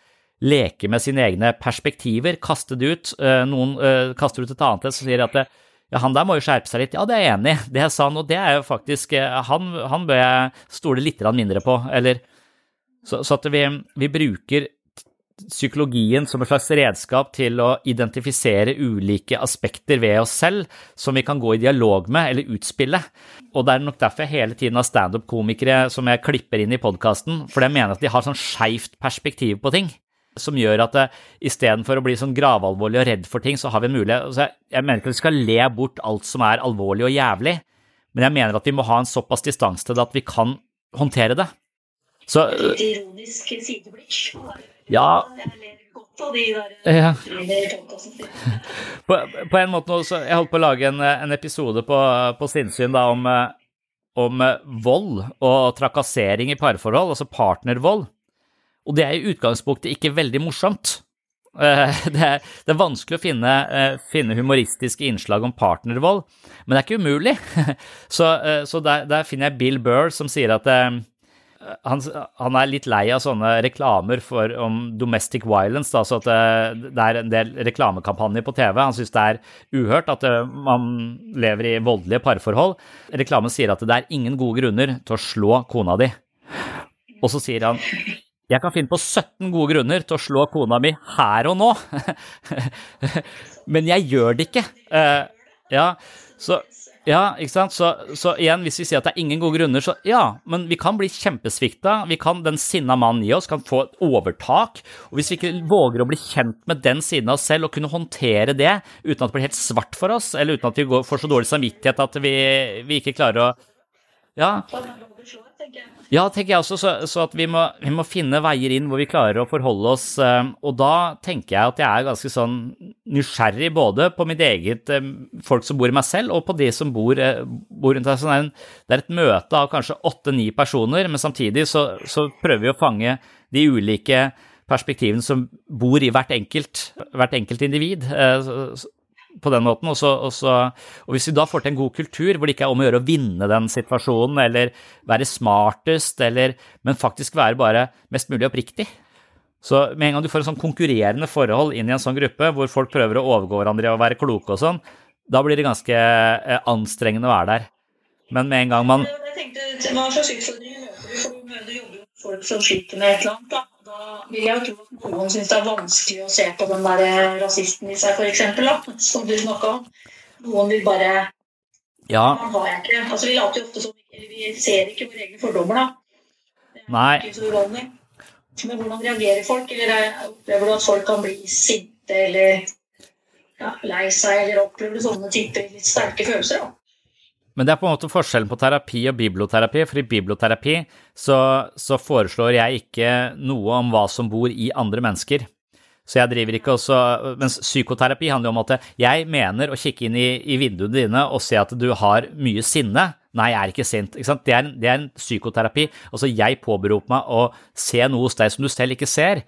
leke med sine egne perspektiver, kaste det ut. Noen kaster ut et annet et som sier at det, ja, han der må jo skjerpe seg litt. Ja, det er jeg enig i. Det sa han, og det er jo faktisk eh, Han, han bør jeg stole litt mindre på, eller Så, så at vi, vi, bruker psykologien som et slags redskap til å identifisere ulike aspekter ved oss selv som vi kan gå i dialog med eller utspille. Og det er nok derfor jeg hele tiden har standup-komikere som jeg klipper inn i podkasten, for jeg mener at de har sånn skeivt perspektiv på ting som gjør at uh, istedenfor å bli sånn gravalvorlig og redd for ting, så har vi en mulighet altså, Jeg mener ikke at vi skal le bort alt som er alvorlig og jævlig, men jeg mener at vi må ha en såpass distanse til det at vi kan håndtere det. Så Litt ironisk sideblikk. Ja. De der ja. på, på, en måte også, Jeg holdt på å lage en, en episode på, på Sinnsyn da, om, eh, om eh, vold og trakassering i parforhold, altså partnervold. Og det er i utgangspunktet ikke veldig morsomt. Eh, det er, det er vanskelig å finne, eh, finne, humoristiske innslag om partnervold, men det er ikke umulig. Så, eh, så der, der, finner jeg Bill Burr som sier at han, han, er litt lei av sånne reklamer for, om domestic violence. Da, så at det, er en del reklamekampanjer på TV. Han syns det er uhørt at man lever i voldelige parforhold. Reklamen sier at det er ingen gode grunner til å slå kona di. Og så sier han jeg kan finne på 17 gode grunner til å slå kona mi her og nå, men jeg gjør det ikke. Uh, ja, så, ja, ikke sant? Så, så, igjen, hvis vi sier at det er ingen gode grunner, så ja, men vi kan bli kjempesvikta. Vi kan, Den sinna mannen i oss kan få et overtak. Og hvis vi ikke våger å bli kjent med den siden av oss selv og kunne håndtere det uten at det blir helt svart for oss, eller uten at vi får så dårlig samvittighet at vi, vi ikke klarer å Ja. Ja, tenker jeg også, så, så at vi må, vi må, finne veier inn hvor vi klarer å forholde oss. Eh, og da tenker jeg at jeg er ganske sånn nysgjerrig både på mitt eget eh, folk som bor i meg selv, og på de som bor, eh, bor rundt deg. Det er et møte av kanskje åtte-ni personer, men samtidig så, så, prøver vi å fange de ulike perspektivene som bor i hvert enkelt, hvert enkelt individ på den måten. Og, så, og, så, og, hvis vi da får til en god kultur hvor det ikke er om å gjøre å vinne den situasjonen eller være smartest, eller, men faktisk være bare mest mulig oppriktig. Så med en gang du får en sånn konkurrerende forhold inn i en sånn gruppe hvor folk prøver å overgå hverandre å være kloke og sånn, da blir det ganske eh, anstrengende å være der. Men med en gang man Jeg tenkte, Hva slags utfordringer du jobber med folk som sliter med et eller annet, da. Da vil jeg jo tro at noen syns det er vanskelig å se på den der eh, rasisten i seg, f.eks., som du snakka om. Noen vil bare Ja, har jeg ikke. Altså, vi later jo ofte som Vi ser ikke våre egne fordommer, da. nei. Men hvordan reagerer folk? Eller er- opplever du at folk kan bli sinte eller ja, lei seg, eller opplever du sånne typer litt sterke følelser? da? Men det er på en måte forskjellen på terapi og biblioterapi, for i biblioterapi så, så foreslår jeg ikke noe om hva som bor i andre mennesker. Så jeg driver ikke også, Mens psykoterapi handler jo om at jeg mener å kikke inn i, i vinduene dine og se at du har mye sinne. Nei, jeg er ikke sint. Ikke? Det, er, det er en psykoterapi. Altså, jeg påberoper meg å se noe hos deg som du selv ikke ser.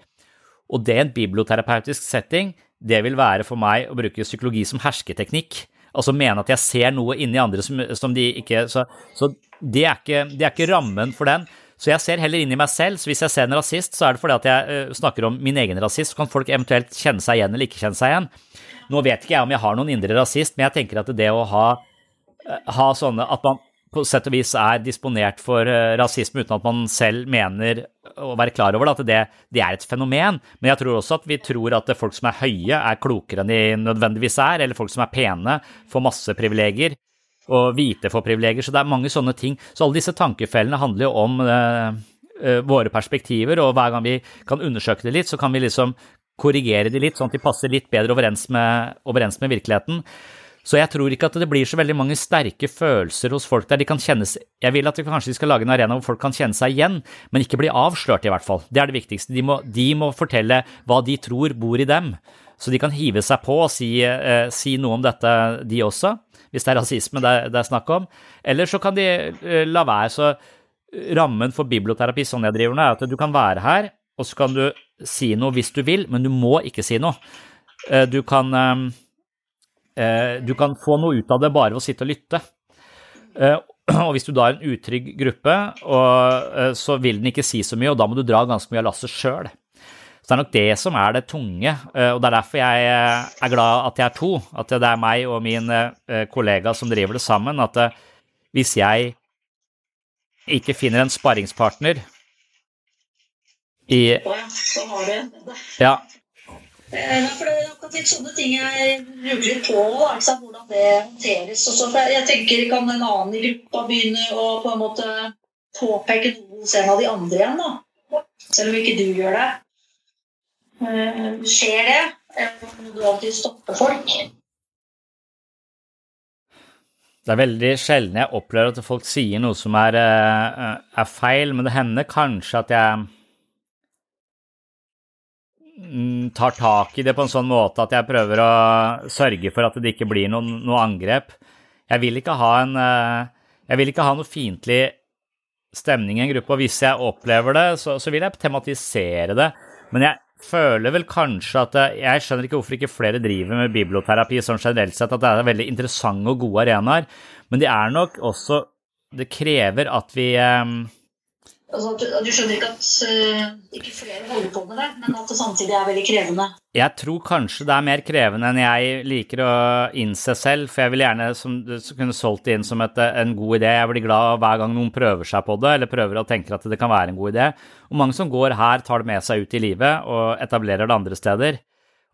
Og det i en biblioterapeutisk setting, det vil være for meg å bruke psykologi som hersketeknikk. Altså mene at jeg ser noe inni andre som, som de ikke Så, så det, er ikke, er ikke rammen for den. Så jeg ser heller inni meg selv. Så hvis jeg ser en rasist, så er det fordi at jeg uh, snakker om min egen rasist. Så kan folk eventuelt kjenne seg igjen eller ikke kjenne seg igjen. Nå vet ikke jeg om jeg har noen indre rasist, men jeg tenker at det å ha, eh, ha sånne At man på sett og vis er disponert for eh, rasisme uten at man selv mener å være klar over det, at det, det er et fenomen. Men jeg tror også at vi tror at folk som er høye, er klokere enn de nødvendigvis er, eller folk som er pene, får masse privilegier, og hvite får privilegier. Så det er mange sånne ting. Så alle disse tankefellene handler jo om eh, eh, våre perspektiver, og hver gang vi kan undersøke det litt, så kan vi liksom korrigere de litt, sånn at de passer litt bedre overens med, overens med virkeligheten. Så jeg tror ikke at det blir så veldig mange sterke følelser hos folk der de kan kjennes Jeg vil at vi kanskje skal lage en arena hvor folk kan kjenne seg igjen, men ikke bli avslørt, i hvert fall. Det er det viktigste. De må, de må fortelle hva de tror bor i dem, så de kan hive seg på og si, eh, si noe om dette, de også, hvis det er rasisme det, det er snakk om. Eller så kan de eh, la være. Så rammen for biblioterapi, sånn jeg driver nå, er at du kan være her, og så kan du si noe hvis du vil, men du må ikke si noe. Eh, Du kan eh, eh, du kan få noe ut av det bare ved å sitte og lytte. Eh, Og hvis du da er en utrygg gruppe, eh, så vil den ikke si så mye, og da må du dra ganske mye av lasset sjøl. Så det er nok det som er det tunge, eh, og det er derfor jeg eh, er glad at jeg er to. At det er meg og min eh, kollega som driver det sammen. At eh, hvis jeg ikke finner en sparringspartner i ja, for det er akkurat litt sånne ting jeg lurer litt på, sant? hvordan det håndteres. Også, for jeg, tenker, Kan en annen i gruppa begynne å på en måte påpeke noe hos en av de andre igjen? da? Selv om ikke du gjør det. Eh, skjer det? Eller må du alltid stoppe folk? Det er veldig sjelden jeg opplever at folk sier noe som er, eh, er feil, men det hender kanskje at jeg tar tak i det på en sånn måte at jeg prøver å sørge for at det ikke blir noen, noe angrep. Jeg vil ikke ha en eh, Jeg vil ikke ha noe fiendtlig stemning i en gruppe, og hvis jeg opplever det, så, så vil jeg tematisere det. Men jeg føler vel kanskje at Jeg skjønner ikke hvorfor ikke flere driver med biblioterapi sånn generelt sett, at det er veldig interessante og gode arenaer, men det er nok også Det krever at vi eh, Altså, du, du skjønner ikke at uh, ikke flere holder på med det, men at det samtidig er veldig krevende. Jeg tror kanskje det er mer krevende enn jeg liker å innse selv, for jeg vil gjerne som kunne solgt det inn som et, en god idé. Jeg blir glad hver gang noen prøver seg på det, eller prøver å tenke at det kan være en god idé. Og mange som går her, tar det med seg ut i livet og etablerer det andre steder.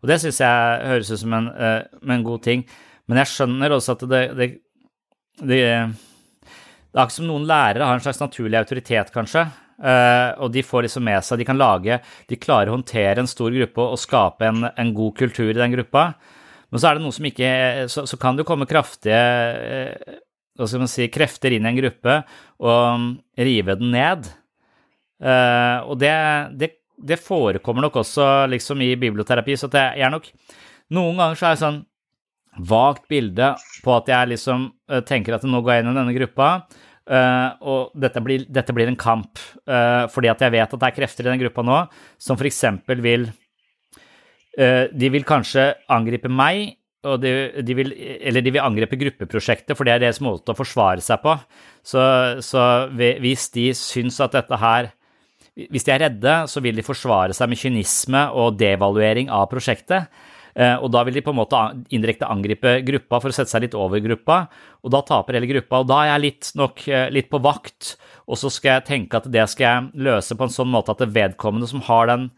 Og det syns jeg høres ut som en, uh, en god ting. Men jeg skjønner også at det, det, det det er akkurat som noen lærere har en slags naturlig autoritet, kanskje. eh, og de får liksom med seg De kan lage De klarer å håndtere en stor gruppe og skape en, en god kultur i den gruppa. Men så er det noe som ikke Så, så kan det komme kraftige eh, hva skal man si, krefter inn i en gruppe og rive den ned. Uh, og det, det, det forekommer nok også liksom i biblioterapi. Så det er nok Noen ganger så er det sånn vagt bilde på at jeg liksom uh, tenker at nå går jeg inn i denne gruppa, eh, og dette blir, dette blir en kamp, uh, fordi at jeg vet at det er krefter i den gruppa nå som eksempel vil uh, De vil kanskje angripe meg, og de, de vil, eller de vil angripe gruppeprosjektet, for det er deres måte å forsvare seg på. Så, så hvis de syns at dette her hvis de er redde, så vil de forsvare seg med kynisme og devaluering av prosjektet. Eh, og da vil de på en måte indirekte angripe gruppa for å sette seg litt over gruppa, og da taper hele gruppa. Og da er jeg litt nok eh, litt på vakt, og så skal jeg tenke at det skal jeg løse på en sånn måte at det vedkommende som har den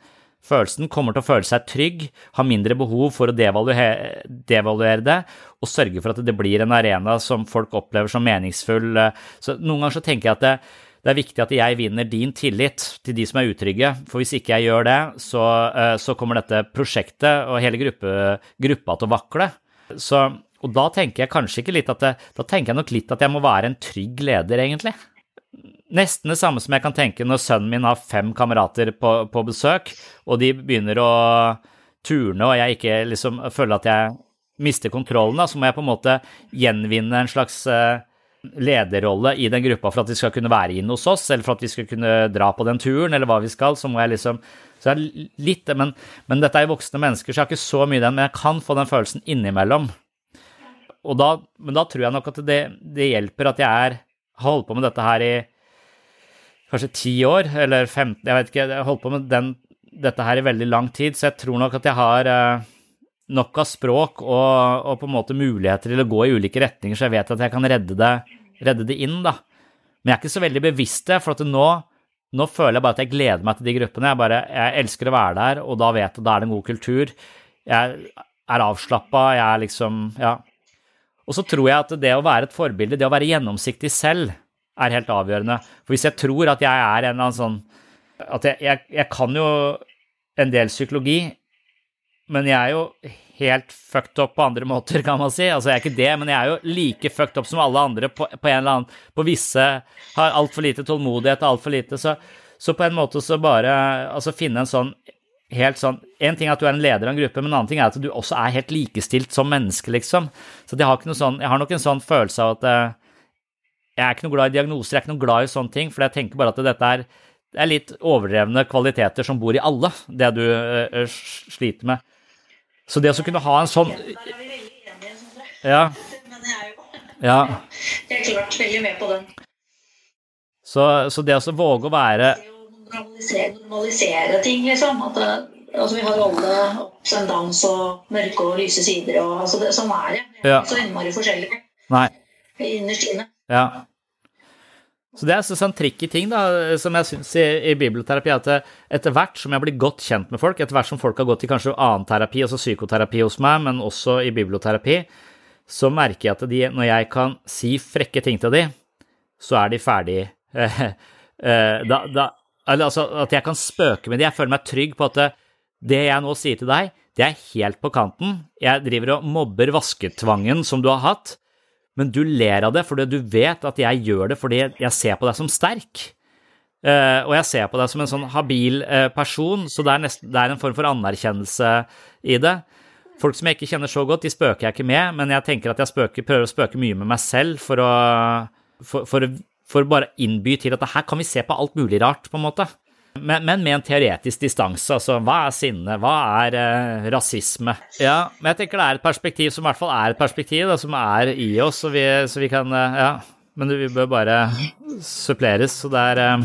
følelsen, kommer til å føle seg trygg, har mindre behov for å devaluere, devaluere det, og sørge for at det blir en arena som folk opplever som meningsfull. Så noen ganger så tenker jeg at det, det er viktig at jeg vinner din tillit til de som er utrygge, for hvis ikke jeg gjør det, så, eh, så kommer dette prosjektet og hele gruppe, gruppa til å vakle. Så, og da tenker jeg kanskje ikke litt at det, Da tenker jeg nok litt at jeg må være en trygg leder, egentlig. Nesten det samme som jeg kan tenke når sønnen min har fem kamerater på, på besøk, og de begynner å turne, og jeg ikke liksom føler at jeg mister kontrollen, da, så må jeg på en måte gjenvinne en slags uh, lederrolle i den gruppa for at de skal kunne være inne hos oss, eller for at vi skal kunne dra på den turen, eller hva vi skal, så må jeg liksom så jeg litt, men, men dette er jo voksne mennesker, så jeg har ikke så mye den, men jeg kan få den følelsen innimellom. Og da, men da tror jeg nok at det, det hjelper at jeg er, har holdt på med dette her i kanskje ti år, eller 15, jeg vet ikke, jeg har holdt på med den, dette her i veldig lang tid, så jeg tror nok at jeg har eh, nok av språk og, og, på en måte muligheter til å gå i ulike retninger, så jeg vet at jeg kan redde det, redde det inn, da. Men jeg er ikke så veldig bevisst det, for nå, nå føler jeg bare at jeg gleder meg til de gruppene. Jeg, bare, jeg elsker å være der, og da vet jeg at da er det en god kultur. Jeg er avslappa, jeg er liksom Ja. Og så tror jeg at det å være et forbilde, det å være gjennomsiktig selv, er helt avgjørende. For hvis jeg tror at jeg er en eller annen sånn At jeg, jeg, jeg kan jo en del psykologi, men jeg er jo helt fucked up på andre måter, kan man si. Altså, jeg er ikke det, men jeg er jo like fucked up som alle andre på, på en eller annen På visse har altfor lite tålmodighet og altfor lite, så, så, på en måte så bare Altså finne en sånn helt sånn En ting er at du er en leder av en gruppe, men en annen ting er at du også er helt likestilt som menneske, liksom. Så jeg har, ikke noe sånn, jeg har nok en sånn følelse av at eh, jeg er ikke noe glad i diagnoser, jeg er ikke noe glad i sånne ting, for jeg tenker bare at dette er, det er litt overdrevne kvaliteter som bor i alle, det du uh, sliter med. Så det å kunne ha en sånn Ja. ja. Jeg er klart veldig med på den. Så, så det å våge å være Normalisere, normalisere ting, liksom. At det, altså, vi har alle ups and downs og mørke og lyse sider. Og, altså, det, sånn er det. Ja. Så innmari forskjellig. Nei. Innerst inne. Ja. Så det er en sånn tricky ting da, som jeg syns i, i biblioterapi, at etter hvert som jeg blir godt kjent med folk, etter hvert som folk har gått i kanskje annen terapi, altså psykoterapi hos meg, men også i biblioterapi, så merker jeg at de, når jeg kan si frekke ting til dem, så er de ferdig. da, da, altså at jeg kan spøke med dem. Jeg føler meg trygg på at det jeg nå sier til deg, det er helt på kanten. Jeg driver og mobber vasketvangen som du har hatt men du ler av det fordi du vet at jeg gjør det fordi jeg ser på deg som sterk. Uh, og jeg ser på deg som en sånn habil uh, person, så det er, nesten, det er, en form for anerkjennelse i det. Folk som jeg ikke kjenner så godt, de spøker jeg ikke med, men jeg tenker at jeg spøker, prøver å spøke mye med meg selv for å for, for, for bare innby til at her kan vi se på alt mulig rart, på en måte. Men, men, med en teoretisk distanse. Altså, hva er sinne? Hva er eh, rasisme? Ja, men jeg tenker det er et perspektiv som i hvert fall er et perspektiv, da, som er i oss, så vi, så vi kan eh, Ja. Men vi bør bare suppleres, så det er eh,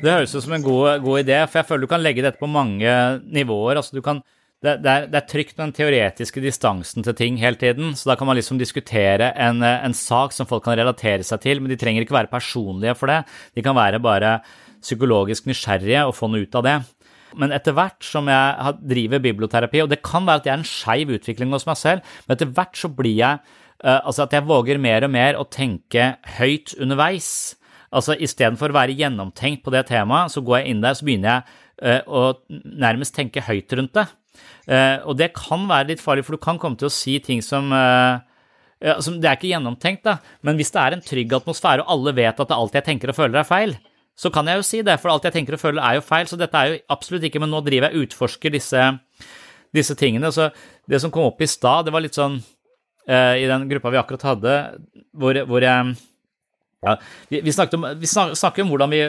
Det høres ut som en god, god idé, for jeg føler du kan legge dette på mange nivåer. altså du kan det, det, er, det, er, trygt den teoretiske distansen til ting hele tiden. Så da kan man liksom diskutere en, en, sak som folk kan relatere seg til, men de trenger ikke være personlige for det. De kan være bare psykologisk nysgjerrige og få noe ut av det. Men etter hvert som jeg driver biblioterapi, og det kan være at det er en skeiv utvikling hos meg selv, men etter hvert så blir jeg uh, Altså at jeg våger mer og mer å tenke høyt underveis. Altså istedenfor å være gjennomtenkt på det temaet, så går jeg inn der, så begynner jeg uh, å nærmest tenke høyt rundt det. Uh, og det kan være litt farlig, for du kan komme til å si ting som uh, Det er ikke gjennomtenkt, da, men hvis det er en trygg atmosfære, og alle vet at alt jeg tenker og føler, er feil, så kan jeg jo si det, for alt jeg tenker og føler, er jo feil. Så dette er jo absolutt ikke Men nå driver jeg og utforsker disse, disse tingene. Så det som kom opp i stad, det var litt sånn uh, I den gruppa vi akkurat hadde, hvor, hvor jeg ja, vi, vi, om, vi snakker om hvordan vi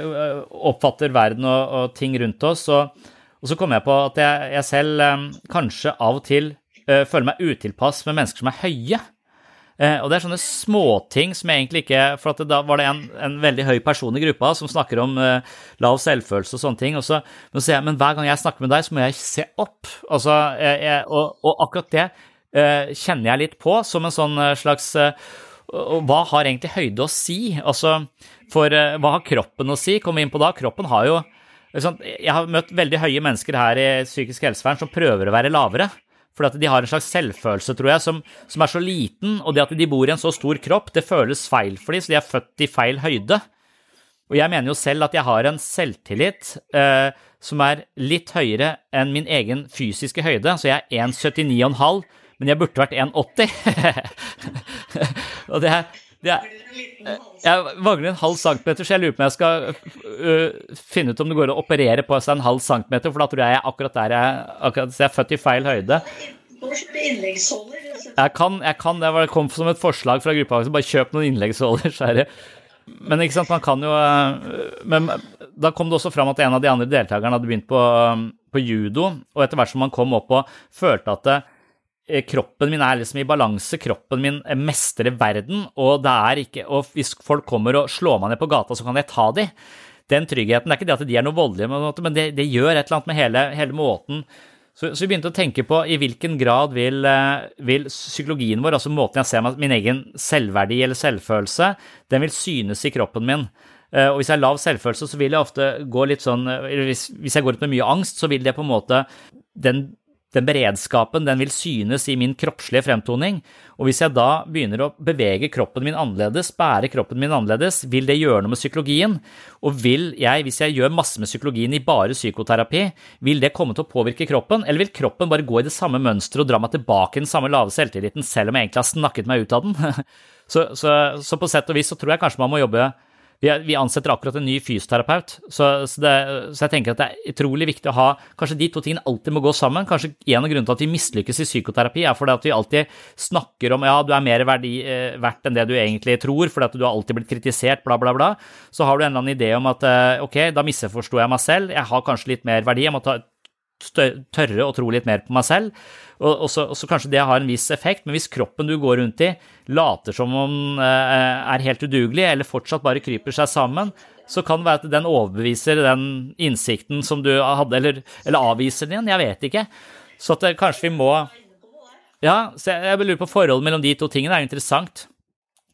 oppfatter verden og, og ting rundt oss. og og så kommer jeg på at jeg, jeg selv um, kanskje av og til uh, føler meg utilpass med mennesker som er høye. Eh, og det er sånne småting som jeg egentlig ikke For da var det en, en veldig høy person i gruppa som snakker om eh, lav selvfølelse og sånne ting. Og så, så jeg, men hver gang jeg snakker med deg, så må jeg se opp. Altså, jeg, jeg, og, og, akkurat det eh, kjenner jeg litt på som en sånn slags Hva har egentlig høyde å si? Altså, for hva har kroppen å si? Kom inn på da. Kroppen har jo Jeg har møtt veldig høye mennesker her i psykisk helsevern som prøver å være lavere. At de har en slags selvfølelse, tror jeg, som, som, er så liten, og det at de bor i en så stor kropp, det føles feil for dem, så de er født i feil høyde. Og jeg mener jo selv at jeg har en selvtillit eh, som er litt høyere enn min egen fysiske høyde, så jeg er 1,79,5, men jeg burde vært 1,80. og det er, det er jeg mangler en halv centimeter, så jeg lurer på om jeg skal uh, finne ut om det går å operere på seg en halv centimeter, for da tror jeg jeg akkurat der jeg, akkurat, jeg er født i feil høyde. Jeg kan, jeg kan, det Det kom som et forslag fra gruppa, bare kjøp noen innleggsholder, så er Men ikke sant, man kan jo Men da kom det også fram at en av de andre deltakerne hadde begynt på, på judo, og etter hvert som man kom opp og følte at det, kroppen min er liksom i balanse, kroppen min mestrer verden, og det er ikke Og hvis folk kommer og slår meg ned på gata, så kan jeg ta dem. Den tryggheten Det er ikke det at de er noe voldelige, men det, det gjør et eller annet med hele, hele måten så, så, vi begynte å tenke på i hvilken grad vil, eh, vil, psykologien vår, altså måten jeg ser min egen selvverdi eller selvfølelse, den vil synes i kroppen min. Eh, og hvis jeg har lav selvfølelse, så vil jeg ofte gå litt sånn hvis, hvis jeg går ut med mye angst, så vil det på en måte den den beredskapen den vil synes i min kroppslige fremtoning, og hvis jeg da begynner å bevege kroppen min annerledes, bære kroppen min annerledes, vil det gjøre noe med psykologien? Og vil jeg, hvis jeg gjør masse med psykologien i bare psykoterapi, vil det komme til å påvirke kroppen, eller vil kroppen bare gå i det samme mønsteret og dra meg tilbake i den samme lave selvtilliten, selv om jeg egentlig har snakket meg ut av den? så, så, så på sett og vis så tror jeg kanskje man må jobbe vi, ansetter akkurat en ny fysioterapeut, så, så, det, så, jeg tenker at det er utrolig viktig å ha Kanskje de to tingene alltid må gå sammen. Kanskje en av grunnene til at vi mislykkes i psykoterapi, er fordi at vi alltid snakker om ja, du er mer verdi, eh, verdt enn det du egentlig tror, fordi at du har alltid blitt kritisert, bla, bla, bla. Så har du en eller annen idé om at eh, ok, da misforsto jeg meg selv, jeg har kanskje litt mer verdi, jeg må ta, tørre å tro litt mer på meg selv. Og, så, kanskje det har en viss effekt, men hvis kroppen du går rundt i later som om den eh, er helt udugelig, eller fortsatt bare kryper seg sammen, så kan det være at den overbeviser den innsikten som du hadde, eller, eller avviser den igjen, jeg vet ikke. Så at det, kanskje vi må Ja, så jeg, jeg lurer på forholdet mellom de to tingene, det er jo interessant.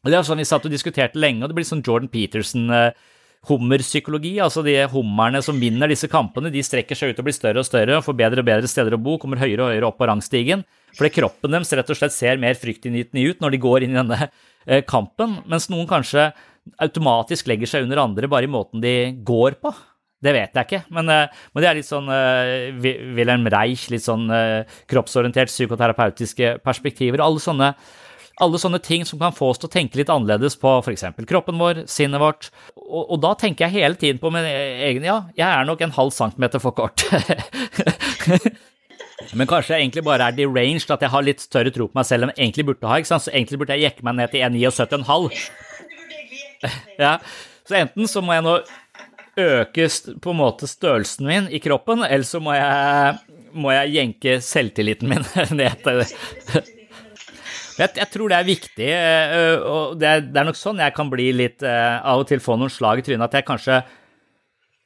Det er sånn Vi satt og diskuterte lenge, og det blir sånn Jordan Peterson eh, hummerpsykologi. Altså de hummerne som vinner disse kampene, de strekker seg ut og blir større og større og får bedre og bedre steder å bo, kommer høyere og høyere opp på rangstigen. Fordi kroppen deres rett og slett ser mer fryktinngytende ut når de går inn i denne eh, kampen, mens noen kanskje automatisk legger seg under andre bare i måten de går på. Det vet jeg ikke, men, eh, men det er litt sånn uh, Wilhelm Reich, litt sånn uh, kroppsorientert psykoterapeutiske perspektiver. Alle sånne alle sånne ting som kan få oss til å tenke litt annerledes på f.eks. kroppen vår, sinnet vårt. Og, og, da tenker jeg hele tiden på min egen Ja, jeg er nok en halv centimeter for kort. Men kanskje jeg egentlig bare er deranged, at jeg har litt større tro på meg selv enn jeg egentlig burde ha. ikke sant? Så egentlig burde jeg jekke meg ned til 1,79,5. Ja. Så enten så må jeg nå øke på en måte størrelsen min i kroppen, eller så må jeg, må jeg jenke selvtilliten min ned til jeg, jeg, tror det er viktig, eh, og det er, det er, nok sånn jeg kan bli litt eh, Av og til få noen slag i trynet, at jeg kanskje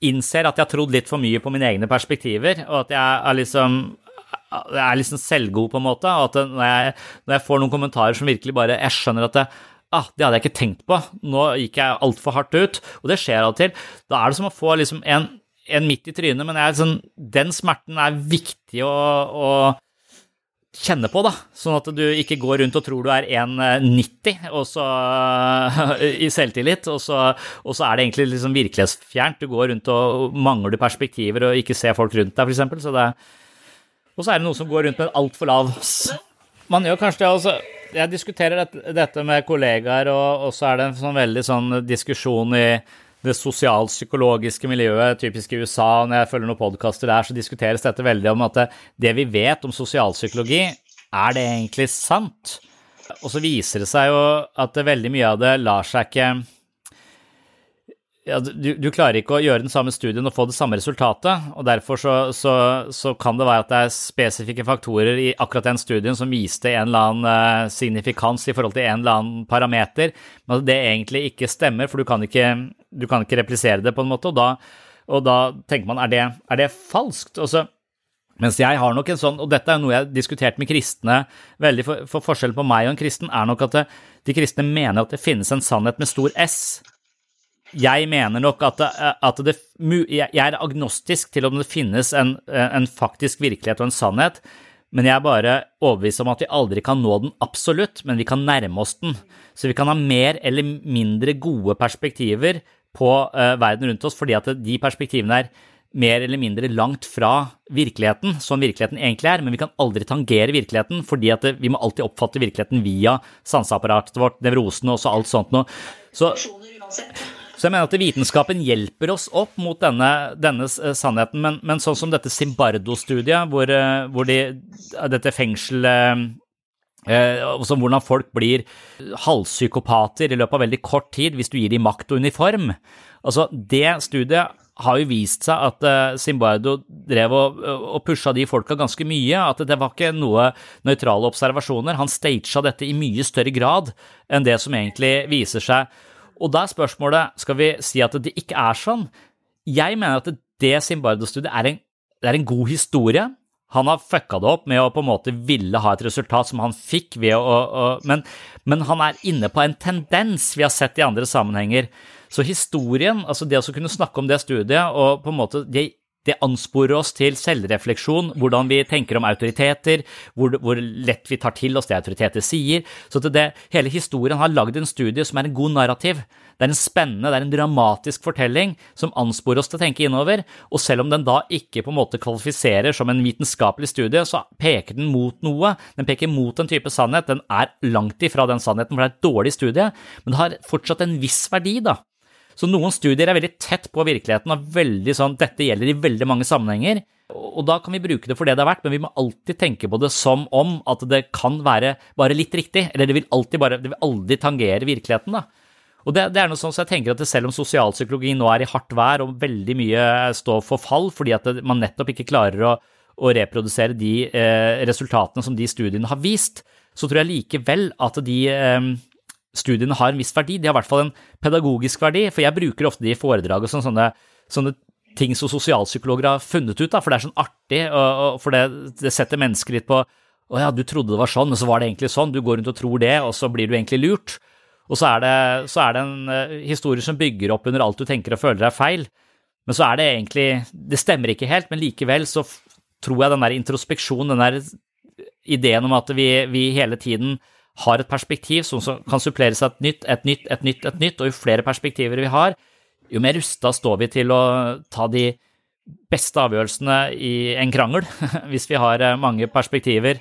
innser at jeg har trodd litt for mye på mine egne perspektiver, og at jeg er liksom jeg er liksom selvgod, på en måte. og at når jeg, når jeg, får noen kommentarer som virkelig bare Jeg skjønner at det, ah, det hadde jeg ikke tenkt på. Nå gikk jeg altfor hardt ut. Og det skjer av og til. Da er det som å få liksom en, en midt i trynet, men sånn, den smerten er viktig å, å kjenne på, da. Sånn at du ikke går rundt og tror du er 1,90 og så, i selvtillit, og så, og så, er det egentlig liksom virkelighetsfjernt. Du går rundt og mangler perspektiver og ikke ser folk rundt deg, f.eks. Så og så er det noe som går rundt med en altfor lav Man gjør kanskje det, altså. Jeg diskuterer dette, dette med kollegaer, og, og, så er det en sånn veldig sånn diskusjon i det sosialpsykologiske miljøet, typisk i USA, når jeg følger noen podkaster der, så diskuteres dette veldig om at det, vi vet om sosialpsykologi, er det egentlig sant? Og så viser det seg jo at veldig mye av det lar seg ikke ja, du, du, klarer ikke å gjøre den samme studien og få det samme resultatet, og derfor så, så, så, kan det være at det er spesifikke faktorer i akkurat den studien som viste en eller annen uh, signifikans i forhold til en eller annen parameter, men at det egentlig ikke stemmer, for du kan ikke, du kan ikke replisere det på en måte, og da, og da tenker man er det, er det falskt? Også, mens jeg har nok en sånn, og dette er noe jeg har diskutert med kristne veldig, for, for forskjellen på meg og en kristen er nok at det, de kristne mener at det finnes en sannhet med stor S jeg mener nok at, det, at det, jeg er agnostisk til om det finnes en, en, faktisk virkelighet og en sannhet, men jeg er bare overbevist om at vi aldri kan nå den absolutt, men vi kan nærme oss den. Så vi kan ha mer eller mindre gode perspektiver på uh, verden rundt oss, fordi at de perspektivene er mer eller mindre langt fra virkeligheten, som virkeligheten egentlig er, men vi kan aldri tangere virkeligheten, fordi at vi må alltid oppfatte virkeligheten via sanseapparatet vårt, nevrosene og alt sånt noe. Så, så jeg mener at vitenskapen hjelper oss opp mot denne, denne eh, sannheten, men, men, sånn som dette Zimbardo-studiet, hvor, eh, hvor de, dette fengselet eh, hvordan folk blir halvpsykopater i løpet av veldig kort tid hvis du gir dem makt og uniform. Altså, Det studiet har jo vist seg at uh, Zimbardo drev og, og pusha de folka ganske mye. At det var ikke noe nøytrale observasjoner. Han stagea dette i mye større grad enn det som egentlig viser seg og da er spørsmålet skal vi si at det ikke er sånn. Jeg mener at det Zimbardo-studiet er, er, en god historie. Han har fucka det opp med å på en måte ville ha et resultat som han fikk ved å, å men, men, han er inne på en tendens vi har sett i andre sammenhenger. Så historien, altså det å kunne snakke om det studiet og på en måte det det ansporer oss til selvrefleksjon, hvordan vi tenker om autoriteter, hvor, hvor, lett vi tar til oss det autoriteter sier. Så det, hele historien har lagd en studie som er en god narrativ. Det er en spennende, det er en dramatisk fortelling som ansporer oss til å tenke innover. Og selv om den da ikke på en måte kvalifiserer som en vitenskapelig studie, så peker den mot noe. Den peker mot en type sannhet. Den er langt ifra den sannheten, for det er et dårlig studie, men det har fortsatt en viss verdi, da. Så noen studier er veldig tett på virkeligheten og veldig sånn dette gjelder i veldig mange sammenhenger. Og da kan vi bruke det for det det er verdt, men vi må alltid tenke på det som om at det kan være bare litt riktig, eller det vil alltid bare, det vil aldri tangere virkeligheten, da. Og det, det er noe sånn så jeg tenker at Selv om sosialpsykologi nå er i hardt vær og veldig mye står for fall fordi at man nettopp ikke klarer å, å reprodusere de eh, resultatene som de studiene har vist, så tror jeg likevel at de eh, studiene har en viss verdi. De har i hvert fall en pedagogisk verdi, for jeg bruker ofte de i foredrag og sånne, sånne, sånne ting som sosialpsykologer har funnet ut, da, for det er sånn artig, og, og for det, det, setter mennesker litt på å ja, du trodde det var sånn, men så var det egentlig sånn, du går rundt og tror det, og så blir du egentlig lurt. Og så er det, så er det en uh, historie som bygger opp under alt du tenker og føler er feil, men så er det egentlig Det stemmer ikke helt, men likevel så tror jeg den der introspeksjonen, den der ideen om at vi, vi hele tiden har et perspektiv som kan suppleres av et nytt, et nytt, et nytt, et nytt, og jo flere perspektiver vi har, jo mer rusta står vi til å ta de beste avgjørelsene i en krangel, hvis vi har eh, mange perspektiver.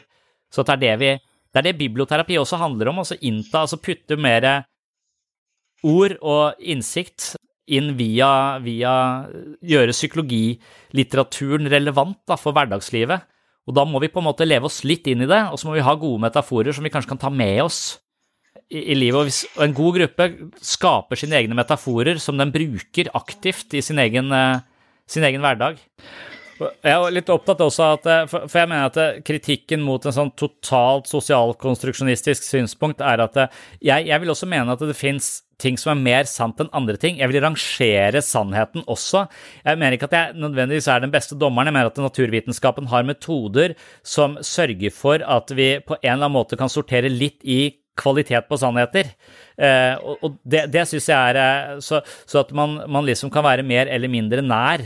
Så det er det vi det er det biblioterapi også handler om, altså innta, altså putte mer ord og innsikt inn via, via gjøre psykologilitteraturen relevant da, for hverdagslivet. Og da må vi på en måte leve oss litt inn i det, og så må vi ha gode metaforer som vi kanskje kan ta med oss i, i livet. Og, hvis, og en god gruppe skaper sine egne metaforer som den bruker aktivt i sin egen, uh, sin egen hverdag. Jeg er litt opptatt også at, eh, for jeg mener at eh, kritikken mot en sånn totalt sosialkonstruksjonistisk synspunkt er at jeg, jeg vil også mene at det fins ting som er mer sant enn andre ting. Jeg vil rangere sannheten også. Jeg mener ikke at jeg nødvendigvis er den beste dommeren. Jeg mener at naturvitenskapen har metoder som sørger for at vi på en eller annen måte kan sortere litt i kvalitet på sannheter. Eh, og det, det syns jeg er eh, så, så, at man, man, liksom kan være mer eller mindre nær.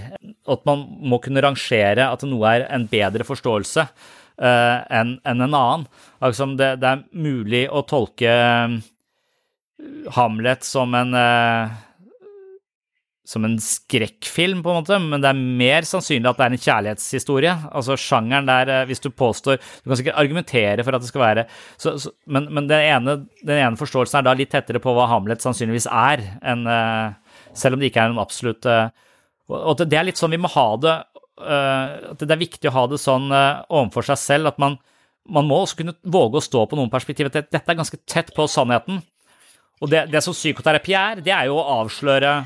At man må kunne rangere at noe er en bedre forståelse eh, enn en, en annen. Altså, det, det, er mulig å tolke Hamlet som en uh, som en skrekkfilm, på en måte, men det er mer sannsynlig at det er en kjærlighetshistorie. Altså sjangeren der, uh, hvis du påstår Du kan sikkert argumentere for at det skal være så, så, Men, men den, ene, den, ene, forståelsen er da litt tettere på hva Hamlet sannsynligvis er, enn uh, Selv om det ikke er en absolutt Og det er litt sånn vi må ha det at Det er viktig å ha det sånn overfor seg selv at man, man må også kunne våge å stå på noen perspektiv. Dette er ganske tett på sannheten. Og det, det, som psykoterapi er, det er jo å avsløre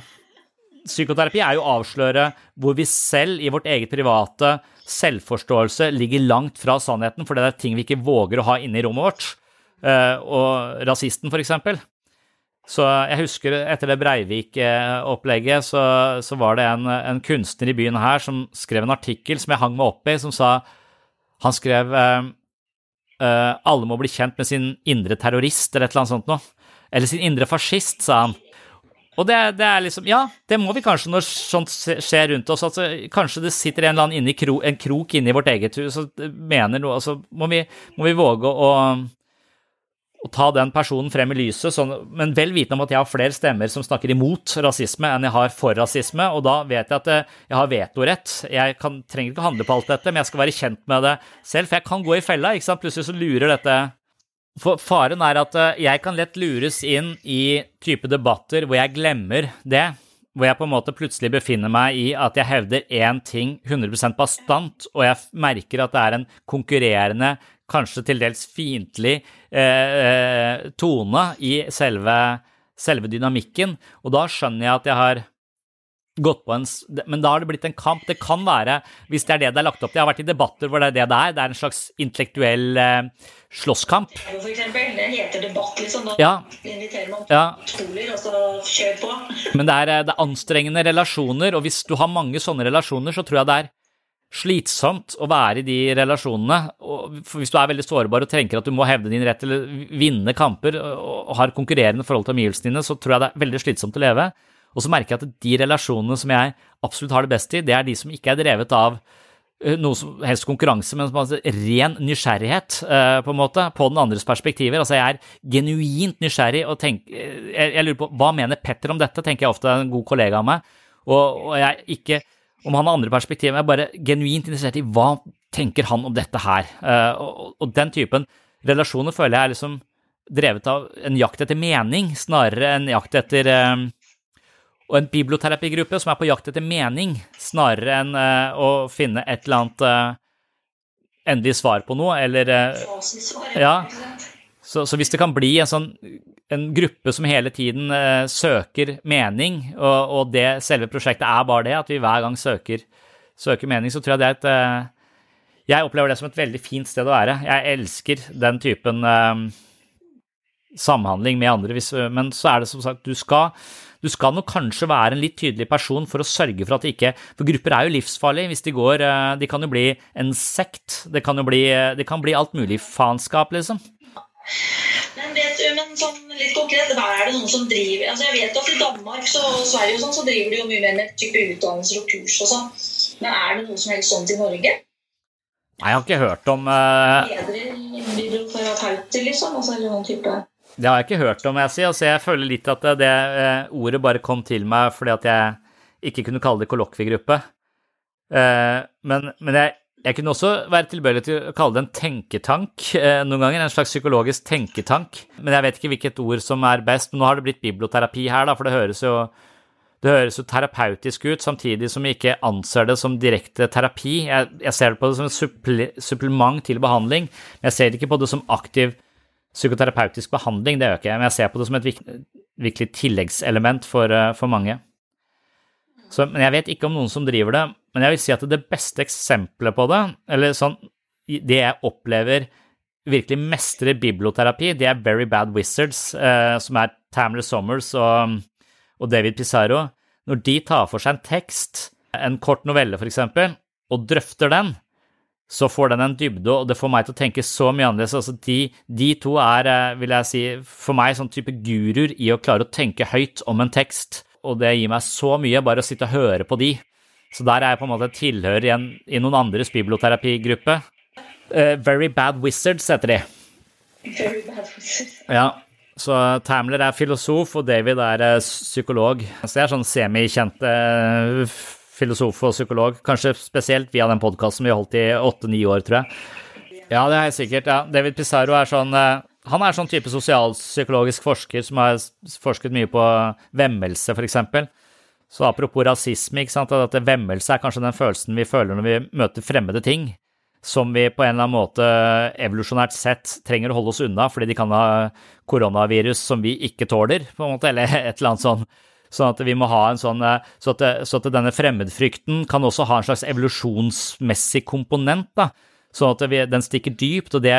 psykoterapi er jo å avsløre hvor vi selv i vårt eget private selvforståelse ligger langt fra sannheten, for det er ting vi ikke våger å ha inne i rommet vårt. Eh, og rasisten, for eksempel. Så jeg husker etter det Breivik-opplegget, så, så, var det en, en, kunstner i byen her som skrev en artikkel som jeg hang meg opp i, som sa Han skrev uh, uh, alle må bli kjent med sin indre terrorist, eller et eller annet sånt noe. Eller sin indre fascist, sa han. Og det, det, er liksom Ja, det må vi kanskje når sånt skjer rundt oss. Altså, kanskje det sitter en eller annen kro, en krok inni vårt eget hus og mener noe. Altså, må vi, må vi våge å, å, ta den personen frem i lyset, sånn, men vel vitende om at jeg har flere stemmer som snakker imot rasisme enn jeg har for rasisme, og da vet jeg at eh, jeg har vetorett. Jeg kan, trenger ikke handle på alt dette, men jeg skal være kjent med det selv, for jeg kan gå i fella. ikke sant? Plutselig så lurer dette for faren er at eh, jeg kan lett lures inn i type debatter hvor jeg glemmer det. Hvor jeg på en måte plutselig befinner meg i at jeg hevder én ting 100% bastant, og jeg merker at det er en konkurrerende, kanskje til dels fiendtlig eh, eh, tone i selve, selve dynamikken. Og da skjønner jeg at jeg har gått på en Men da har det blitt en kamp. Det kan være, hvis det er det det er lagt opp til Jeg har vært i debatter hvor det er det det er. Det er en slags intellektuell eh, slåsskamp. For eksempel, det heter debatt, liksom. Da ja. inviterer man ja. toler, og så kjør på. Men det er, eh, det er anstrengende relasjoner, og hvis du har mange sånne relasjoner, så tror jeg det er slitsomt å være i de relasjonene. For hvis du er veldig sårbar og tenker at du må hevde din rett til å vinne kamper og har konkurrerende forhold til omgivelsene dine, så tror jeg det er veldig slitsomt å leve. Og så merker jeg at de relasjonene som jeg absolutt har det best i, det er de som ikke er drevet av eh, noe som helst konkurranse, men som ren nysgjerrighet, eh, på en måte, på den andres perspektiver. Altså, jeg er genuint nysgjerrig og tenker eh, jeg, lurer på hva mener Petter om dette, tenker jeg ofte er en god kollega av meg. Og, og jeg ikke om han har andre perspektiver, jeg er bare genuint interessert i hva tenker han om dette her. og, og den typen relasjoner føler jeg er liksom drevet av en jakt etter mening, snarere enn jakt etter og en biblioterapigruppe som er på jakt etter mening, snarere enn uh, å finne et eller annet uh, endelig svar på noe, eller uh, Ja. Så, så, hvis det kan bli en sånn en gruppe som hele tiden søker mening, og, og, det selve prosjektet er bare det, at vi hver gang søker, søker mening, så tror jeg det er et Jeg opplever det som et veldig fint sted å være. Jeg elsker den typen samhandling med andre, hvis, men så er det som sagt, du skal du skal nok kanskje være en litt tydelig person for å sørge for at det ikke For grupper er jo livsfarlige hvis de går eh, De kan jo bli en sekt. Det kan jo bli, eh, det kan bli alt mulig faenskap, liksom. Men vet du, men sånn litt konkret, hva er det noen som driver altså Jeg vet at i Danmark så, og Sverige og sånn, så driver de jo mye mer med type utdannelser og kurs og sånn. Men er det noe som helst sånt i Norge? Nei, jeg har ikke hørt om uh... Ledere, biblioterapeuter, liksom? Altså, eller noen type det har jeg ikke hørt om, jeg sier. Altså, jeg føler litt at det, eh, ordet bare kom til meg fordi at jeg ikke kunne kalle det kollokviegruppe. Eh, men, men jeg, jeg, kunne også være tilbøyelig til å kalle det en tenketank eh, noen ganger. En slags psykologisk tenketank. Men jeg vet ikke hvilket ord som er best. Men nå har det blitt biblioterapi her, da, for det høres jo det høres jo terapeutisk ut, samtidig som jeg ikke anser det som direkte terapi. Jeg, jeg ser det på det som et supplement til behandling, men jeg ser det ikke på det som aktiv psykoterapeutisk behandling, det gjør jeg ikke, men jeg ser på det som et virkelig tilleggselement for, eh, for mange. Så, men jeg vet ikke om noen som driver det, men jeg vil si at det beste eksempelet på det, eller sånn det jeg opplever virkelig mestrer biblioterapi, det er Very Bad Wizards, eh, som er Tamler Sommers og, og David Pizarro. Når de tar for seg en tekst, en kort novelle eksempel, og drøfter den, så får den en dybde, og det får meg til å tenke så mye annerledes. Altså, de, de, to er, eh, vil jeg si, for meg sånn type guruer i å klare å tenke høyt om en tekst, og det gir meg så mye bare å sitte og høre på de. Så der er jeg på en måte tilhører i, en, i noen andres biblioterapigruppe. Uh, Very Bad Wizards heter de. Very Bad Wizards. Ja, så Tamler er filosof, og David er uh, psykolog. Så det er sånn semikjente filosof og psykolog. Kanskje spesielt via den podkasten vi holdt i åtte-ni år, tror jeg. Ja, det er sikkert. ja. David Pizarro er sånn eh, Han er sånn type sosialpsykologisk forsker som har forsket mye på vemmelse, f.eks. Så apropos rasisme, ikke sant, at vemmelse er kanskje den følelsen vi føler når vi møter fremmede ting, som vi på en eller annen måte evolusjonært sett trenger å holde oss unna fordi de kan ha koronavirus som vi ikke tåler, på en måte, eller et eller annet sånn Sånn at vi må ha en sånn eh, Så at, så at denne fremmedfrykten kan også ha en slags evolusjonsmessig komponent, da. Sånn at vi, den stikker dypt, og det,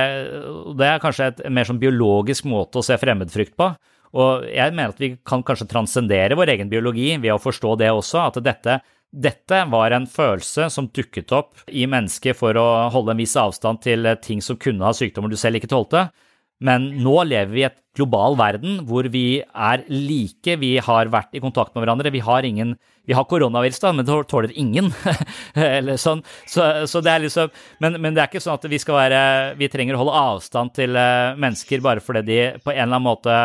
det er kanskje et mer sånn biologisk måte å se fremmedfrykt på. Og jeg mener at vi kan kanskje transcendere vår egen biologi ved å forstå det også, at dette, dette var en følelse som dukket opp i mennesket for å holde en viss avstand til ting som kunne ha sykdommer du selv ikke tålte. Men nå lever vi i et global verden hvor vi er like, vi har vært i kontakt med hverandre. Vi har ingen Vi har koronavirus, da, men det tåler ingen. Sånn. Så, så det er liksom men, men det er ikke sånn at vi skal være Vi trenger å holde avstand til eh, mennesker bare fordi de på en eller annen måte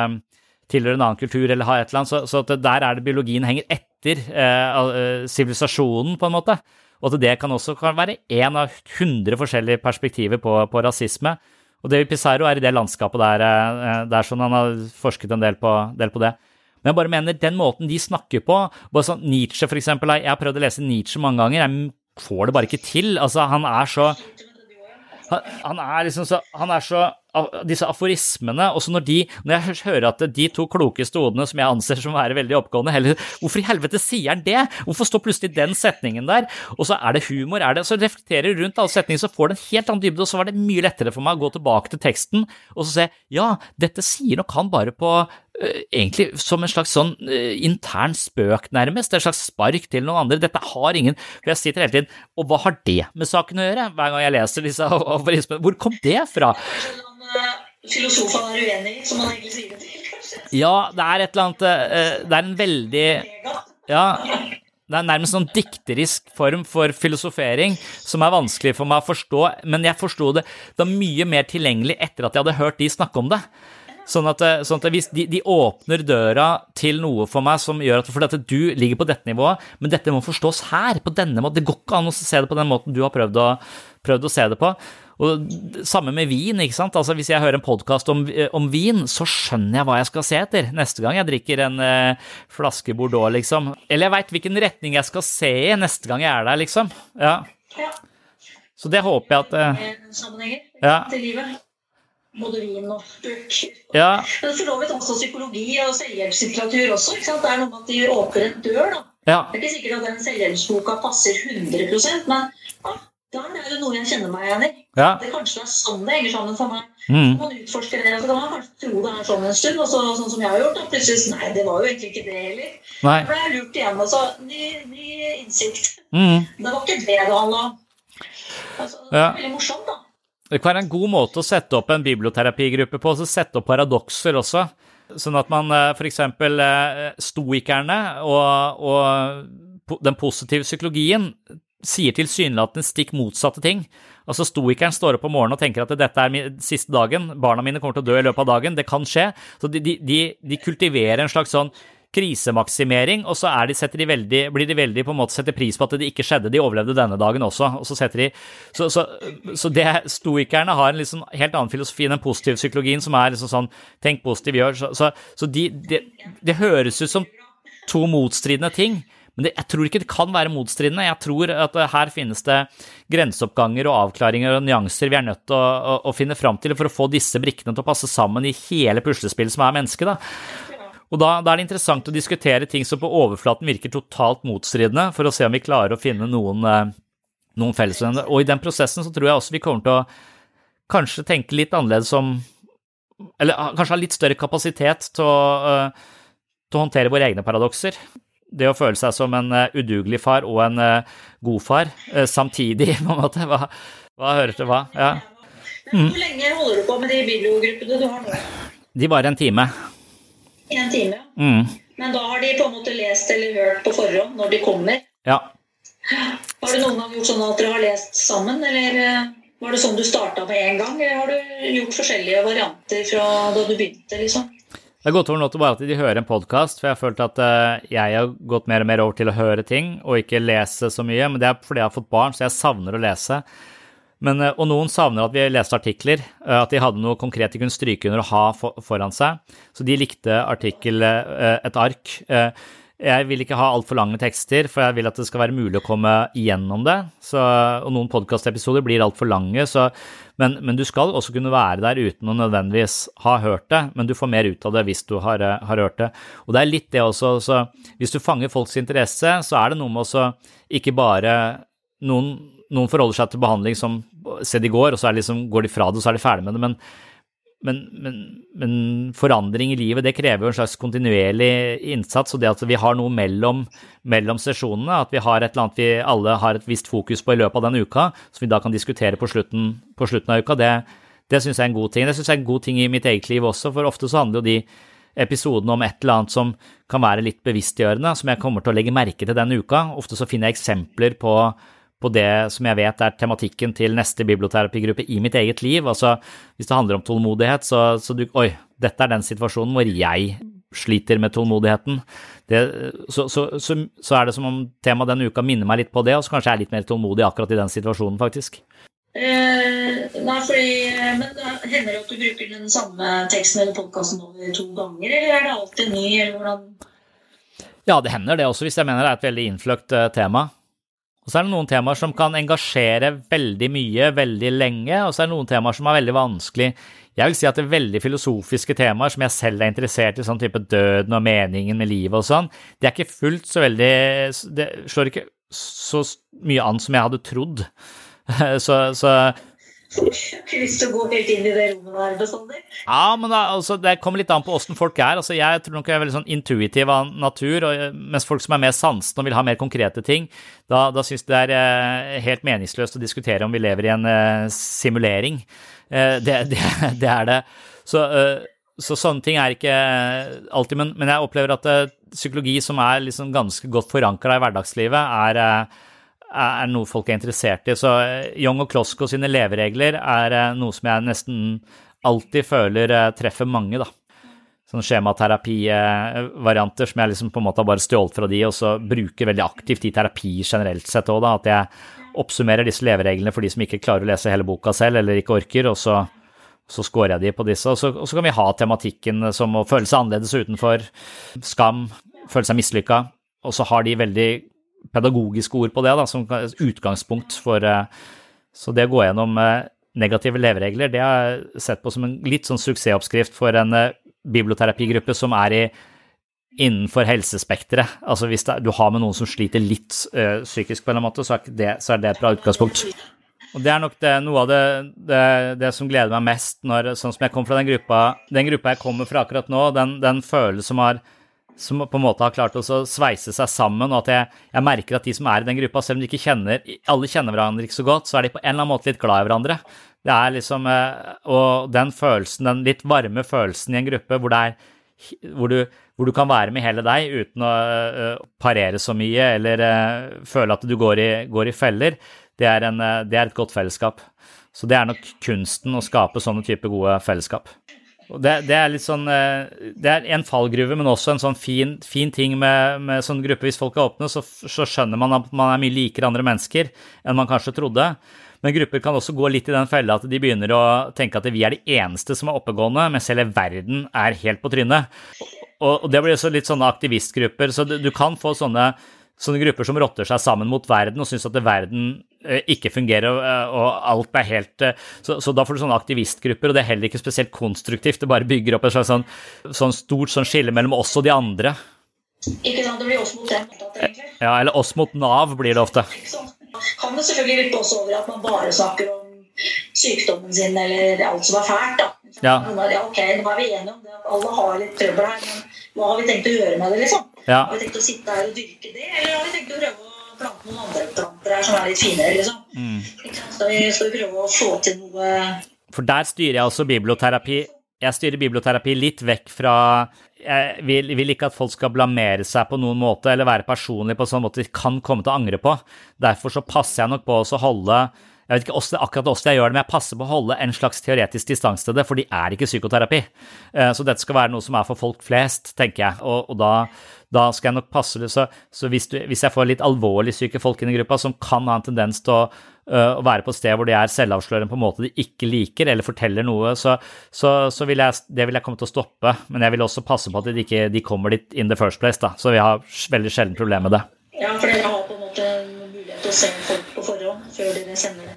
tilhører en annen kultur eller har et eller annet. Så, så der er det biologien henger etter eh, sivilisasjonen, på en måte. Og at det kan også kan være én av hundre forskjellige perspektiver på, på rasisme. Og David Pizarro er i det landskapet der, eh, der sånn han har forsket en del på, del på det. Men jeg bare mener den måten de snakker på bare sånn Nietzsche, for eksempel. Jeg har prøvd å lese Nietzsche mange ganger. Jeg får det bare ikke til. Altså, han er så han, han er liksom så Han er så Disse aforismene, også når de Når jeg hører at de to klokeste hodene som jeg anser som å være veldig oppgående, heller Hvorfor i helvete sier han det? Hvorfor står plutselig den setningen der? Og så er det humor, er det Så reflekterer du rundt alle setningene, så får det en helt annen dybde, og så var det mye lettere for meg å gå tilbake til teksten og så se Ja, dette sier nok han bare på egentlig som en slags sånn intern spøk, nærmest. En slags spark til noen andre. Dette har ingen For jeg sitter hele tiden Og hva har det med saken å gjøre? Hver gang jeg leser disse aforismene. Hvor kom det fra? Filosofene er uenig i, som man egentlig sier det til. kanskje. Ja, det er et eller annet øh, Det er en veldig Ja. Det er nærmest sånn dikterisk form for filosofering som er vanskelig for meg å forstå, men jeg forsto det da mye mer tilgjengelig etter at jeg hadde hørt de snakke om det. Sånn at, eh, sånn at hvis de, de åpner døra til noe for meg som gjør at, For at du ligger på dette nivået, men dette må forstås her, på denne måten. Det går ikke an å se det på den måten du har prøvd å, prøvd å se det på. Og Samme med vin. ikke sant? Altså Hvis jeg hører en podkast om, eh, om vin, så skjønner jeg hva jeg skal se etter neste gang jeg drikker en eh, flaske Bordeaux, liksom. Eller jeg veit hvilken retning jeg skal se i neste gang jeg er der, liksom. Ja. Ja. Så det håper jeg at eh, Ja. til livet. Både vin og bruk. Ja. Men for så vidt også psykologi og selvhjelpslitteratur også. ikke sant? Det er noe med at de åpner en dør. da. Ja. Det er ikke sikkert at den selvhjelpsboka passer 100% men ja, der er det noe jeg kjenner meg igjen i. Ja. Det kanskje er sånn det henger sammen for meg. Mm. Man utforsker det, så kan man kanskje tro det er sånn en stund, og så, sånn som jeg har gjort. Da, plutselig nei, det var jo egentlig ikke det heller. Nei. Da ble jeg lurt igjen. Altså, ny, ny innsikt. Mm. Det var ikke det det handla om. Altså, det Ja. er veldig morsomt, da. Det kan være en god måte å sette opp en biblioterapigruppe på, og så sette opp paradokser også. Sånn at man f.eks. stoikerne og, og den positive psykologien sier tilsynelatende stikk motsatte ting. Altså Stoikeren står opp om morgenen og tenker at dette er siste dagen, barna mine kommer til å dø i løpet av dagen, det kan skje. Så de, de, de, de kultiverer en slags sånn krisemaksimering, og så de, de veldig, blir de veldig på en måte setter pris på at det ikke skjedde, de overlevde denne dagen også. og Så setter de, så, så, så det, stoikerne har en liksom helt annen filosofi enn den positive psykologien, som er liksom sånn tenk positiv, gjør Så, så, de, det det høres ut som to motstridende ting. Men det, jeg tror ikke det kan være motstridende. Jeg tror at eh, her finnes det grenseoppganger og avklaringer og nyanser vi er nødt til å, å, å finne fram til for å få disse brikkene til å passe sammen i hele puslespillet som er mennesket. Da. Og da, da er det interessant å diskutere ting som på overflaten virker totalt motstridende, for å se om vi klarer å finne noen, eh, noen fellesvenner. Og i den prosessen så tror jeg også vi kommer til å kanskje tenke litt annerledes om Eller ah, kanskje ha litt større kapasitet til å, eh, til å håndtere våre egne paradokser. Det å føle seg som en eh, udugelig far og en eh, god far eh, samtidig, på en måte. Hva, hva hører til hva? Ja. Hvor lenge holder du på med de bibliogruppene du har nå? De varer en time. En time? Mm. Men da har de på en måte lest eller hørt på forhånd når de kommer? Ja. Har du noen gang gjort sånn at dere har lest sammen, eller var det sånn du starta med en gang? Eller har du gjort forskjellige varianter fra da du begynte, liksom? Det har gått over nå bare at de hører en podkast, for jeg har følt at eh, jeg har gått mer og mer over til å høre ting og ikke lese så mye. Men det er fordi jeg har fått barn, så jeg savner å lese. Men, eh, og noen savner at vi leste artikler, eh, at de hadde noe konkret de kunne stryke under og ha for, foran seg. Så de likte artikkel, et ark. Jeg vil ikke ha altfor lange tekster, for jeg vil at det skal være mulig å komme igjennom det. Så, og noen podkastepisoder blir altfor lange, så, men, men, du skal også kunne være der uten å nødvendigvis ha hørt det, men du får mer ut av det hvis du har, har hørt det. Og det er litt det også, så hvis du fanger folks interesse, så er det noe med også ikke bare noen, noen forholder seg til behandling som se de går, og så liksom, går de fra det, og så er de ferdig med det. Men, men, men, men, forandring i livet det krever jo en slags kontinuerlig innsats. Og det at vi har noe mellom, mellom sesjonene, at vi har et eller annet vi alle har et visst fokus på i løpet av den uka, som vi da kan diskutere på slutten, på slutten av uka, det, det syns jeg er en god ting. Det syns jeg er en god ting i mitt eget liv også, for ofte så handler jo de episodene om et eller annet som kan være litt bevisstgjørende, som jeg kommer til å legge merke til den uka. Ofte så finner jeg eksempler på på det som jeg vet er tematikken til neste biblioterapigruppe i mitt eget liv. Altså, hvis det handler om tålmodighet, så, så du Oi, dette er den situasjonen hvor jeg sliter med tålmodigheten. Det, så, så, så, er det som om temaet denne uka minner meg litt på det, og så kanskje jeg er litt mer tålmodig akkurat i den situasjonen, faktisk. Eh, nei, fordi, men Hender det at du bruker den samme teksten eller podkasten over to ganger, eller er det alltid ny? eller hvordan? Ja, det hender det også, hvis jeg mener det er et veldig innfløkt uh, tema. Og så er det noen temaer som kan engasjere veldig mye veldig lenge, og så er det noen temaer som er veldig vanskelig. Jeg vil si at det er veldig filosofiske temaer som jeg selv er interessert i, sånn type døden og meningen med livet og sånn, det er ikke fullt så veldig Det slår ikke så mye an som jeg hadde trodd. Så, så ikke lyst til å gå helt inn i det rommet der. Ja, men da, altså, det kommer litt an på åssen folk er. Altså, jeg tror nok jeg er veldig sånn intuitiv av natur, og, eh, mens folk som er mer sansende og vil ha mer konkrete ting, da, da syns det er eh, helt meningsløst å diskutere om vi lever i en eh, simulering. Eh, det, det, det, er det. Så, eh, så, sånne ting er ikke alltid Men, men jeg opplever at eh, psykologi som er liksom ganske godt forankra i hverdagslivet, er er noe folk er interessert i. Så eh, Young og Klosko sine leveregler er eh, noe som jeg nesten alltid føler eh, treffer mange, da. Sånne skjematerapi-varianter som jeg liksom på en måte har bare stjålet fra de, og så bruker veldig aktivt i terapi generelt sett òg, da. At jeg oppsummerer disse levereglene for de som ikke klarer å lese hele boka selv, eller ikke orker, og så, så scorer jeg de på disse. Og så, og så kan vi ha tematikken som å føle seg annerledes utenfor, skam, føle seg mislykka, og så har de veldig pedagogiske ord på det, da, som utgangspunkt for eh, Så det å gå gjennom eh, negative leveregler, det har jeg sett på som en litt sånn suksessoppskrift for en eh, biblioterapigruppe som er i innenfor helsespekteret. Altså hvis det, du har med noen som sliter litt ø, psykisk på en eller annen måte, så er, det, så er det et bra utgangspunkt. Og Det er nok det, noe av det, det, som gleder meg mest når, sånn som jeg kom fra den gruppa Den gruppa jeg kommer fra akkurat nå, den, den følelsen som har som på en måte har klart å sveise seg sammen, og at jeg, jeg, merker at de som er i den gruppa, selv om de ikke kjenner alle kjenner hverandre ikke så godt, så er de på en eller annen måte litt glad i hverandre. Det er liksom eh, Og den følelsen, den litt varme følelsen i en gruppe hvor, er, hvor, du, hvor du, kan være med hele deg uten å uh, parere så mye eller føle at du går i, går i feller, det er, en, det er et godt fellesskap. Så det er nok kunsten å skape sånne typer gode fellesskap. Det, det, er litt sånn eh, Det er en fallgruve, men også en sånn fin, fin ting med, med sånn gruppe. Hvis folk er åpne, så, så, skjønner man at man er mye likere andre mennesker enn man kanskje trodde. Men grupper kan også gå litt i den fella at de begynner å tenke at vi er de eneste som er oppegående, mens hele verden er helt på trynet. Og, og det blir også litt sånne aktivistgrupper. Så du, du kan få sånne sånne grupper som rotter seg sammen mot verden og syns at verden ikke fungerer eh, og alt er helt eh, så, så, da får du sånne aktivistgrupper, og det er heller ikke spesielt konstruktivt. Det bare bygger opp et slags sånn, sånn stort sånn skille mellom oss og de andre. Ikke sant, det blir oss mot dem. Ja, eller oss mot Nav blir det ofte. Kan det selvfølgelig virke også over at man bare snakker om sykdommen sin eller alt som er fælt. da. Ja. ok, nå er vi enige om det, alle har litt trøbbel her, men hva har vi tenkt å gjøre med det? liksom? Ja. Har vi tenkt å sitte her og dyrke det, eller har vi tenkt å prøve å plante noen andre planter her som er litt finere? liksom? Mm. Så vi, skal prøve å få til noe For der styrer jeg også biblioterapi. Jeg styrer biblioterapi litt vekk fra jeg vil, vil, ikke at folk skal blamere seg på noen måte eller være personlige på sånn måte de kan komme til å angre på. Derfor så passer jeg nok på å holde jeg vet ikke også, akkurat hvordan jeg gjør det, men jeg passer på å holde en slags teoretisk distanse til det, for de er ikke psykoterapi. Eh, så dette skal være noe som er for folk flest, tenker jeg. Og, og da, da skal jeg nok passe det. Så, så hvis, du, hvis, jeg får litt alvorlig syke folk inn i gruppa som kan ha en tendens til å, uh, å være på et sted hvor de er selvavslørende på en måte de ikke liker, eller forteller noe, så, så, så vil jeg, det vil jeg komme til å stoppe. Men jeg vil også passe på at de ikke de kommer dit in the first place, da. Så vi har veldig sjelden problemer med det. Ja, for dere har på en måte mulighet til å se folk på forhånd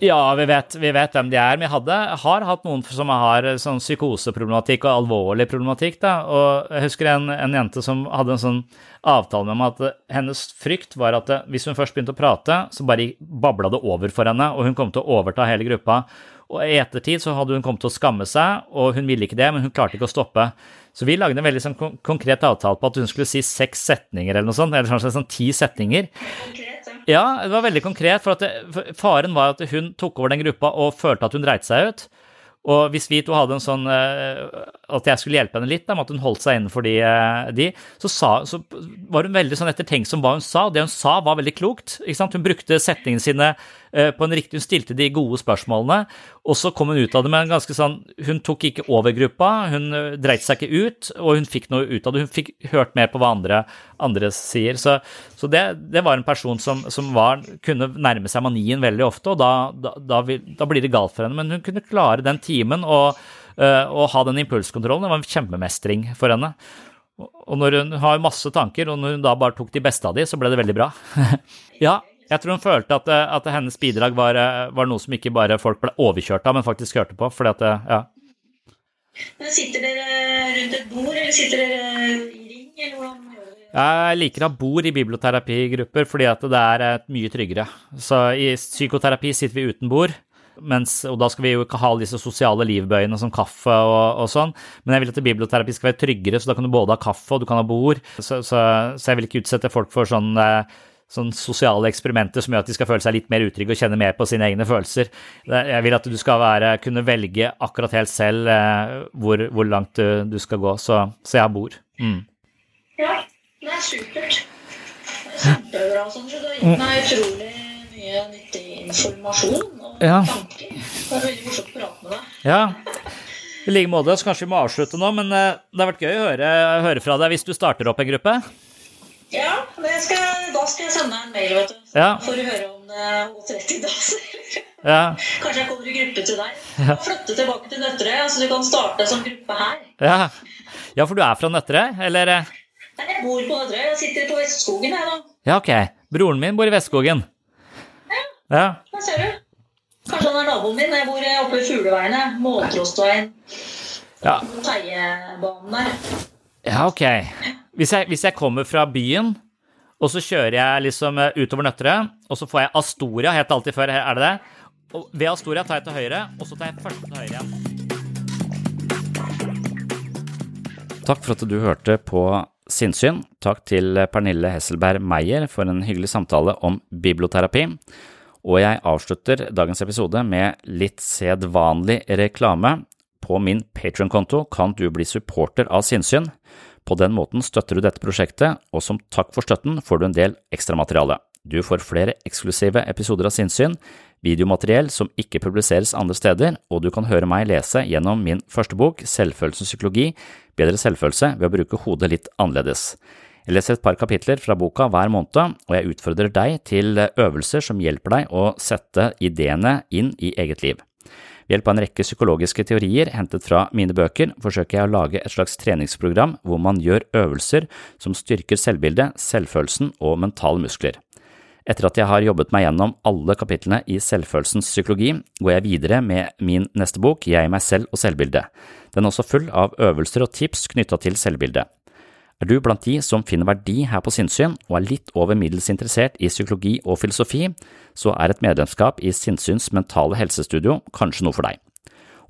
Ja, vi vet, vi vet hvem de er. Jeg hadde, har hatt noen som har sånn psykoseproblematikk og alvorlig problematikk. da, og Jeg husker en, en jente som hadde en sånn avtale med meg at hennes frykt var at hvis hun først begynte å prate, så bare babla det over for henne, og hun kom til å overta hele gruppa. Og i ettertid så hadde hun kommet til å skamme seg, og hun ville ikke det, men hun klarte ikke å stoppe. Så vi lagde en veldig sånn konkret avtale på at hun skulle si seks setninger eller noe sånt, eller kanskje sånn ti setninger. Ja, det var veldig konkret, for, det, for faren var at hun tok over den gruppa og følte at hun dreit seg ut. Og hvis vi to hadde en sånn eh, At jeg skulle hjelpe henne litt, med at hun holdt seg innenfor de, eh, de så, sa, så, var hun veldig sånn ettertenksom hva hun sa. Det hun sa, var veldig klokt. Hun brukte setningene sine på en riktig Hun stilte de gode spørsmålene, og så kom hun ut av det med en ganske sånn Hun tok ikke over gruppa, hun eh, dreit seg ikke ut, og hun fikk noe ut av det. Hun fikk hørt mer på hva andre, andre sier. Så, så det, det, var en person som, som var, kunne nærme seg manien veldig ofte, og da, da, da, da, blir det galt for henne. Men hun kunne klare den timen og, uh, og ha den impulskontrollen. Det var en kjempemestring for henne. Og når hun har masse tanker, og når hun da bare tok de beste av de, så ble det veldig bra. ja, jeg tror hun følte at, eh, at hennes bidrag var, eh, var, noe som ikke bare folk ble overkjørt av, men faktisk hørte på. fordi at, eh, ja. Men Sitter dere rundt et bord, eller sitter dere i ring, eller hvordan gjør dere? Jeg liker å ha bord i biblioterapigrupper fordi at det er mye tryggere. Så i psykoterapi sitter vi uten bord. Mens, og da skal vi jo ikke ha disse sosiale livbøyene som kaffe og, og, sånn. Men jeg vil at biblioterapi skal være tryggere, så da kan du både ha kaffe og du kan ha bord. Så, så, så jeg vil ikke utsette folk for sånn eh, sånn sosiale eksperimenter som gjør at de skal føle seg litt mer utrygge og kjenne mer på sine egne følelser. Jeg vil at du skal være, kunne velge akkurat helt selv eh, hvor, hvor, langt du, du, skal gå, så, så jeg bor. Mm. Ja, det er supert. Det er kjempebra, Sondre. Du har gitt meg utrolig mye nyttig informasjon og ja. tanker. Det er veldig morsomt å prate med deg. Ja. I like måte. Så kanskje vi må avslutte nå, men eh, det har vært gøy å høre, høre fra deg hvis du starter opp en gruppe. Ja, skal, da skal jeg sende en mail, vet du. Ja. For å høre om det er 30 dager. Ja. Kanskje jeg kommer i gruppe til deg. Ja. Flytte tilbake til Nøtterøy, så du kan starte som gruppe her. Ja, ja for du er fra Nøtterøy, eller? Nei, jeg bor på Nøtterøy. Jeg sitter på Vestskogen, jeg, da. Ja, ok. Broren min bor i Vestskogen. Ja, ja. der ser du. Kanskje han er naboen min. Jeg bor oppe ved Fugleveiene. Måltrostveien. Ja. Teiebanen der. Ja, ok. Hvis jeg, hvis jeg, kommer fra byen, og så kjører jeg liksom eh, utover Nøtterøy, og så får jeg Astoria helt alltid før, er det det? Og ved Astoria tar jeg til høyre, og så tar jeg første til høyre igjen. Takk for at du hørte på Sinnsyn. Takk til Pernille Hesselberg Meyer for en hyggelig samtale om biblioterapi. Og jeg avslutter dagens episode med litt sedvanlig reklame. På min Patrion-konto kan du bli supporter av Sinnsyn. På den måten støtter du dette prosjektet, og som takk for støtten får du en del ekstramateriale. Du får flere eksklusive episoder av Sinnsyn, videomateriell som ikke publiseres andre steder, og du kan høre meg lese gjennom min første bok, Selvfølelsens psykologi, bedre selvfølelse ved å bruke hodet litt annerledes. Jeg leser et par kapitler fra boka hver måned, og jeg utfordrer deg til øvelser som hjelper deg å sette ideene inn i eget liv. Ved hjelp av en rekke psykologiske teorier hentet fra mine bøker forsøker jeg å lage et slags treningsprogram hvor man gjør øvelser som styrker selvbildet, selvfølelsen og mentale muskler. Etter at jeg har jobbet meg gjennom alle kapitlene i selvfølelsens psykologi, går jeg videre med min neste bok, Jeg, meg selv og selvbildet. Den er også full av øvelser og tips knytta til selvbildet. Er du blant de som finner verdi her på sinnssyn og er litt over middels interessert i psykologi og filosofi, så er et medlemskap i Sinnsyns mentale helsestudio kanskje noe for deg.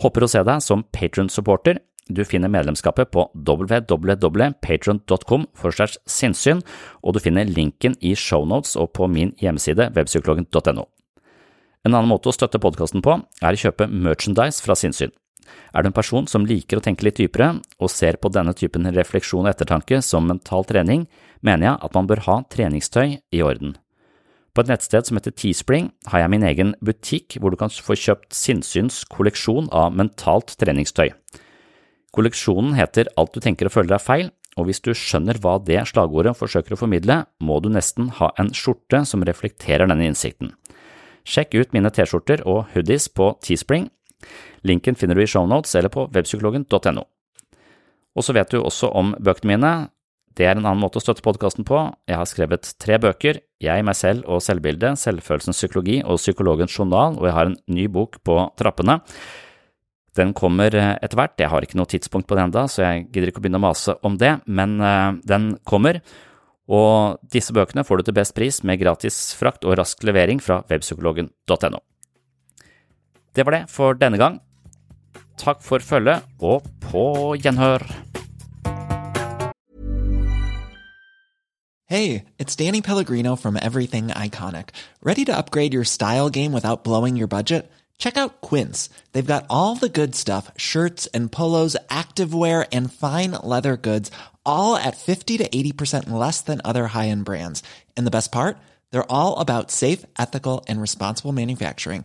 Håper å se deg som patron-supporter. Du finner medlemskapet på www.patron.com sinnssyn, og du finner linken i shownotes og på min hjemmeside webpsykologen.no. En annen måte å støtte podkasten på er å kjøpe merchandise fra sinnssyn. Er du en person som liker å tenke litt dypere, og ser på denne typen refleksjon og ettertanke som mental trening, mener jeg at man bør ha treningstøy i orden. På et nettsted som heter Teespring har jeg min egen butikk hvor du kan få kjøpt Sinnsyns kolleksjon av mentalt treningstøy. Kolleksjonen heter Alt du tenker og føler er feil, og hvis du skjønner hva det slagordet forsøker å formidle, må du nesten ha en skjorte som reflekterer denne innsikten. Sjekk ut mine T-skjorter og hoodies på Teespring. Linken finner du i shownotes eller på webpsykologen.no. Og så vet du også om bøkene mine. Det er en annen måte å støtte podkasten på. Jeg har skrevet tre bøker, Jeg, meg selv og selvbildet, Selvfølelsens psykologi og Psykologens journal, og jeg har en ny bok på trappene. Den kommer eh, etter hvert, jeg har ikke noe tidspunkt på det enda, så jeg gidder ikke å begynne å mase om det, men uh, den kommer. Og disse bøkene får du til best pris med gratis frakt og rask levering fra webpsykologen.no. Det var det for denne gang. Takk for følget, og på gjenhør! Hey, it's Danny Pellegrino from Everything Iconic. Ready to upgrade your style game without blowing your budget? Check out Quince. They've got all the good stuff shirts and polos, activewear, and fine leather goods, all at 50 to 80% less than other high end brands. And the best part? They're all about safe, ethical, and responsible manufacturing.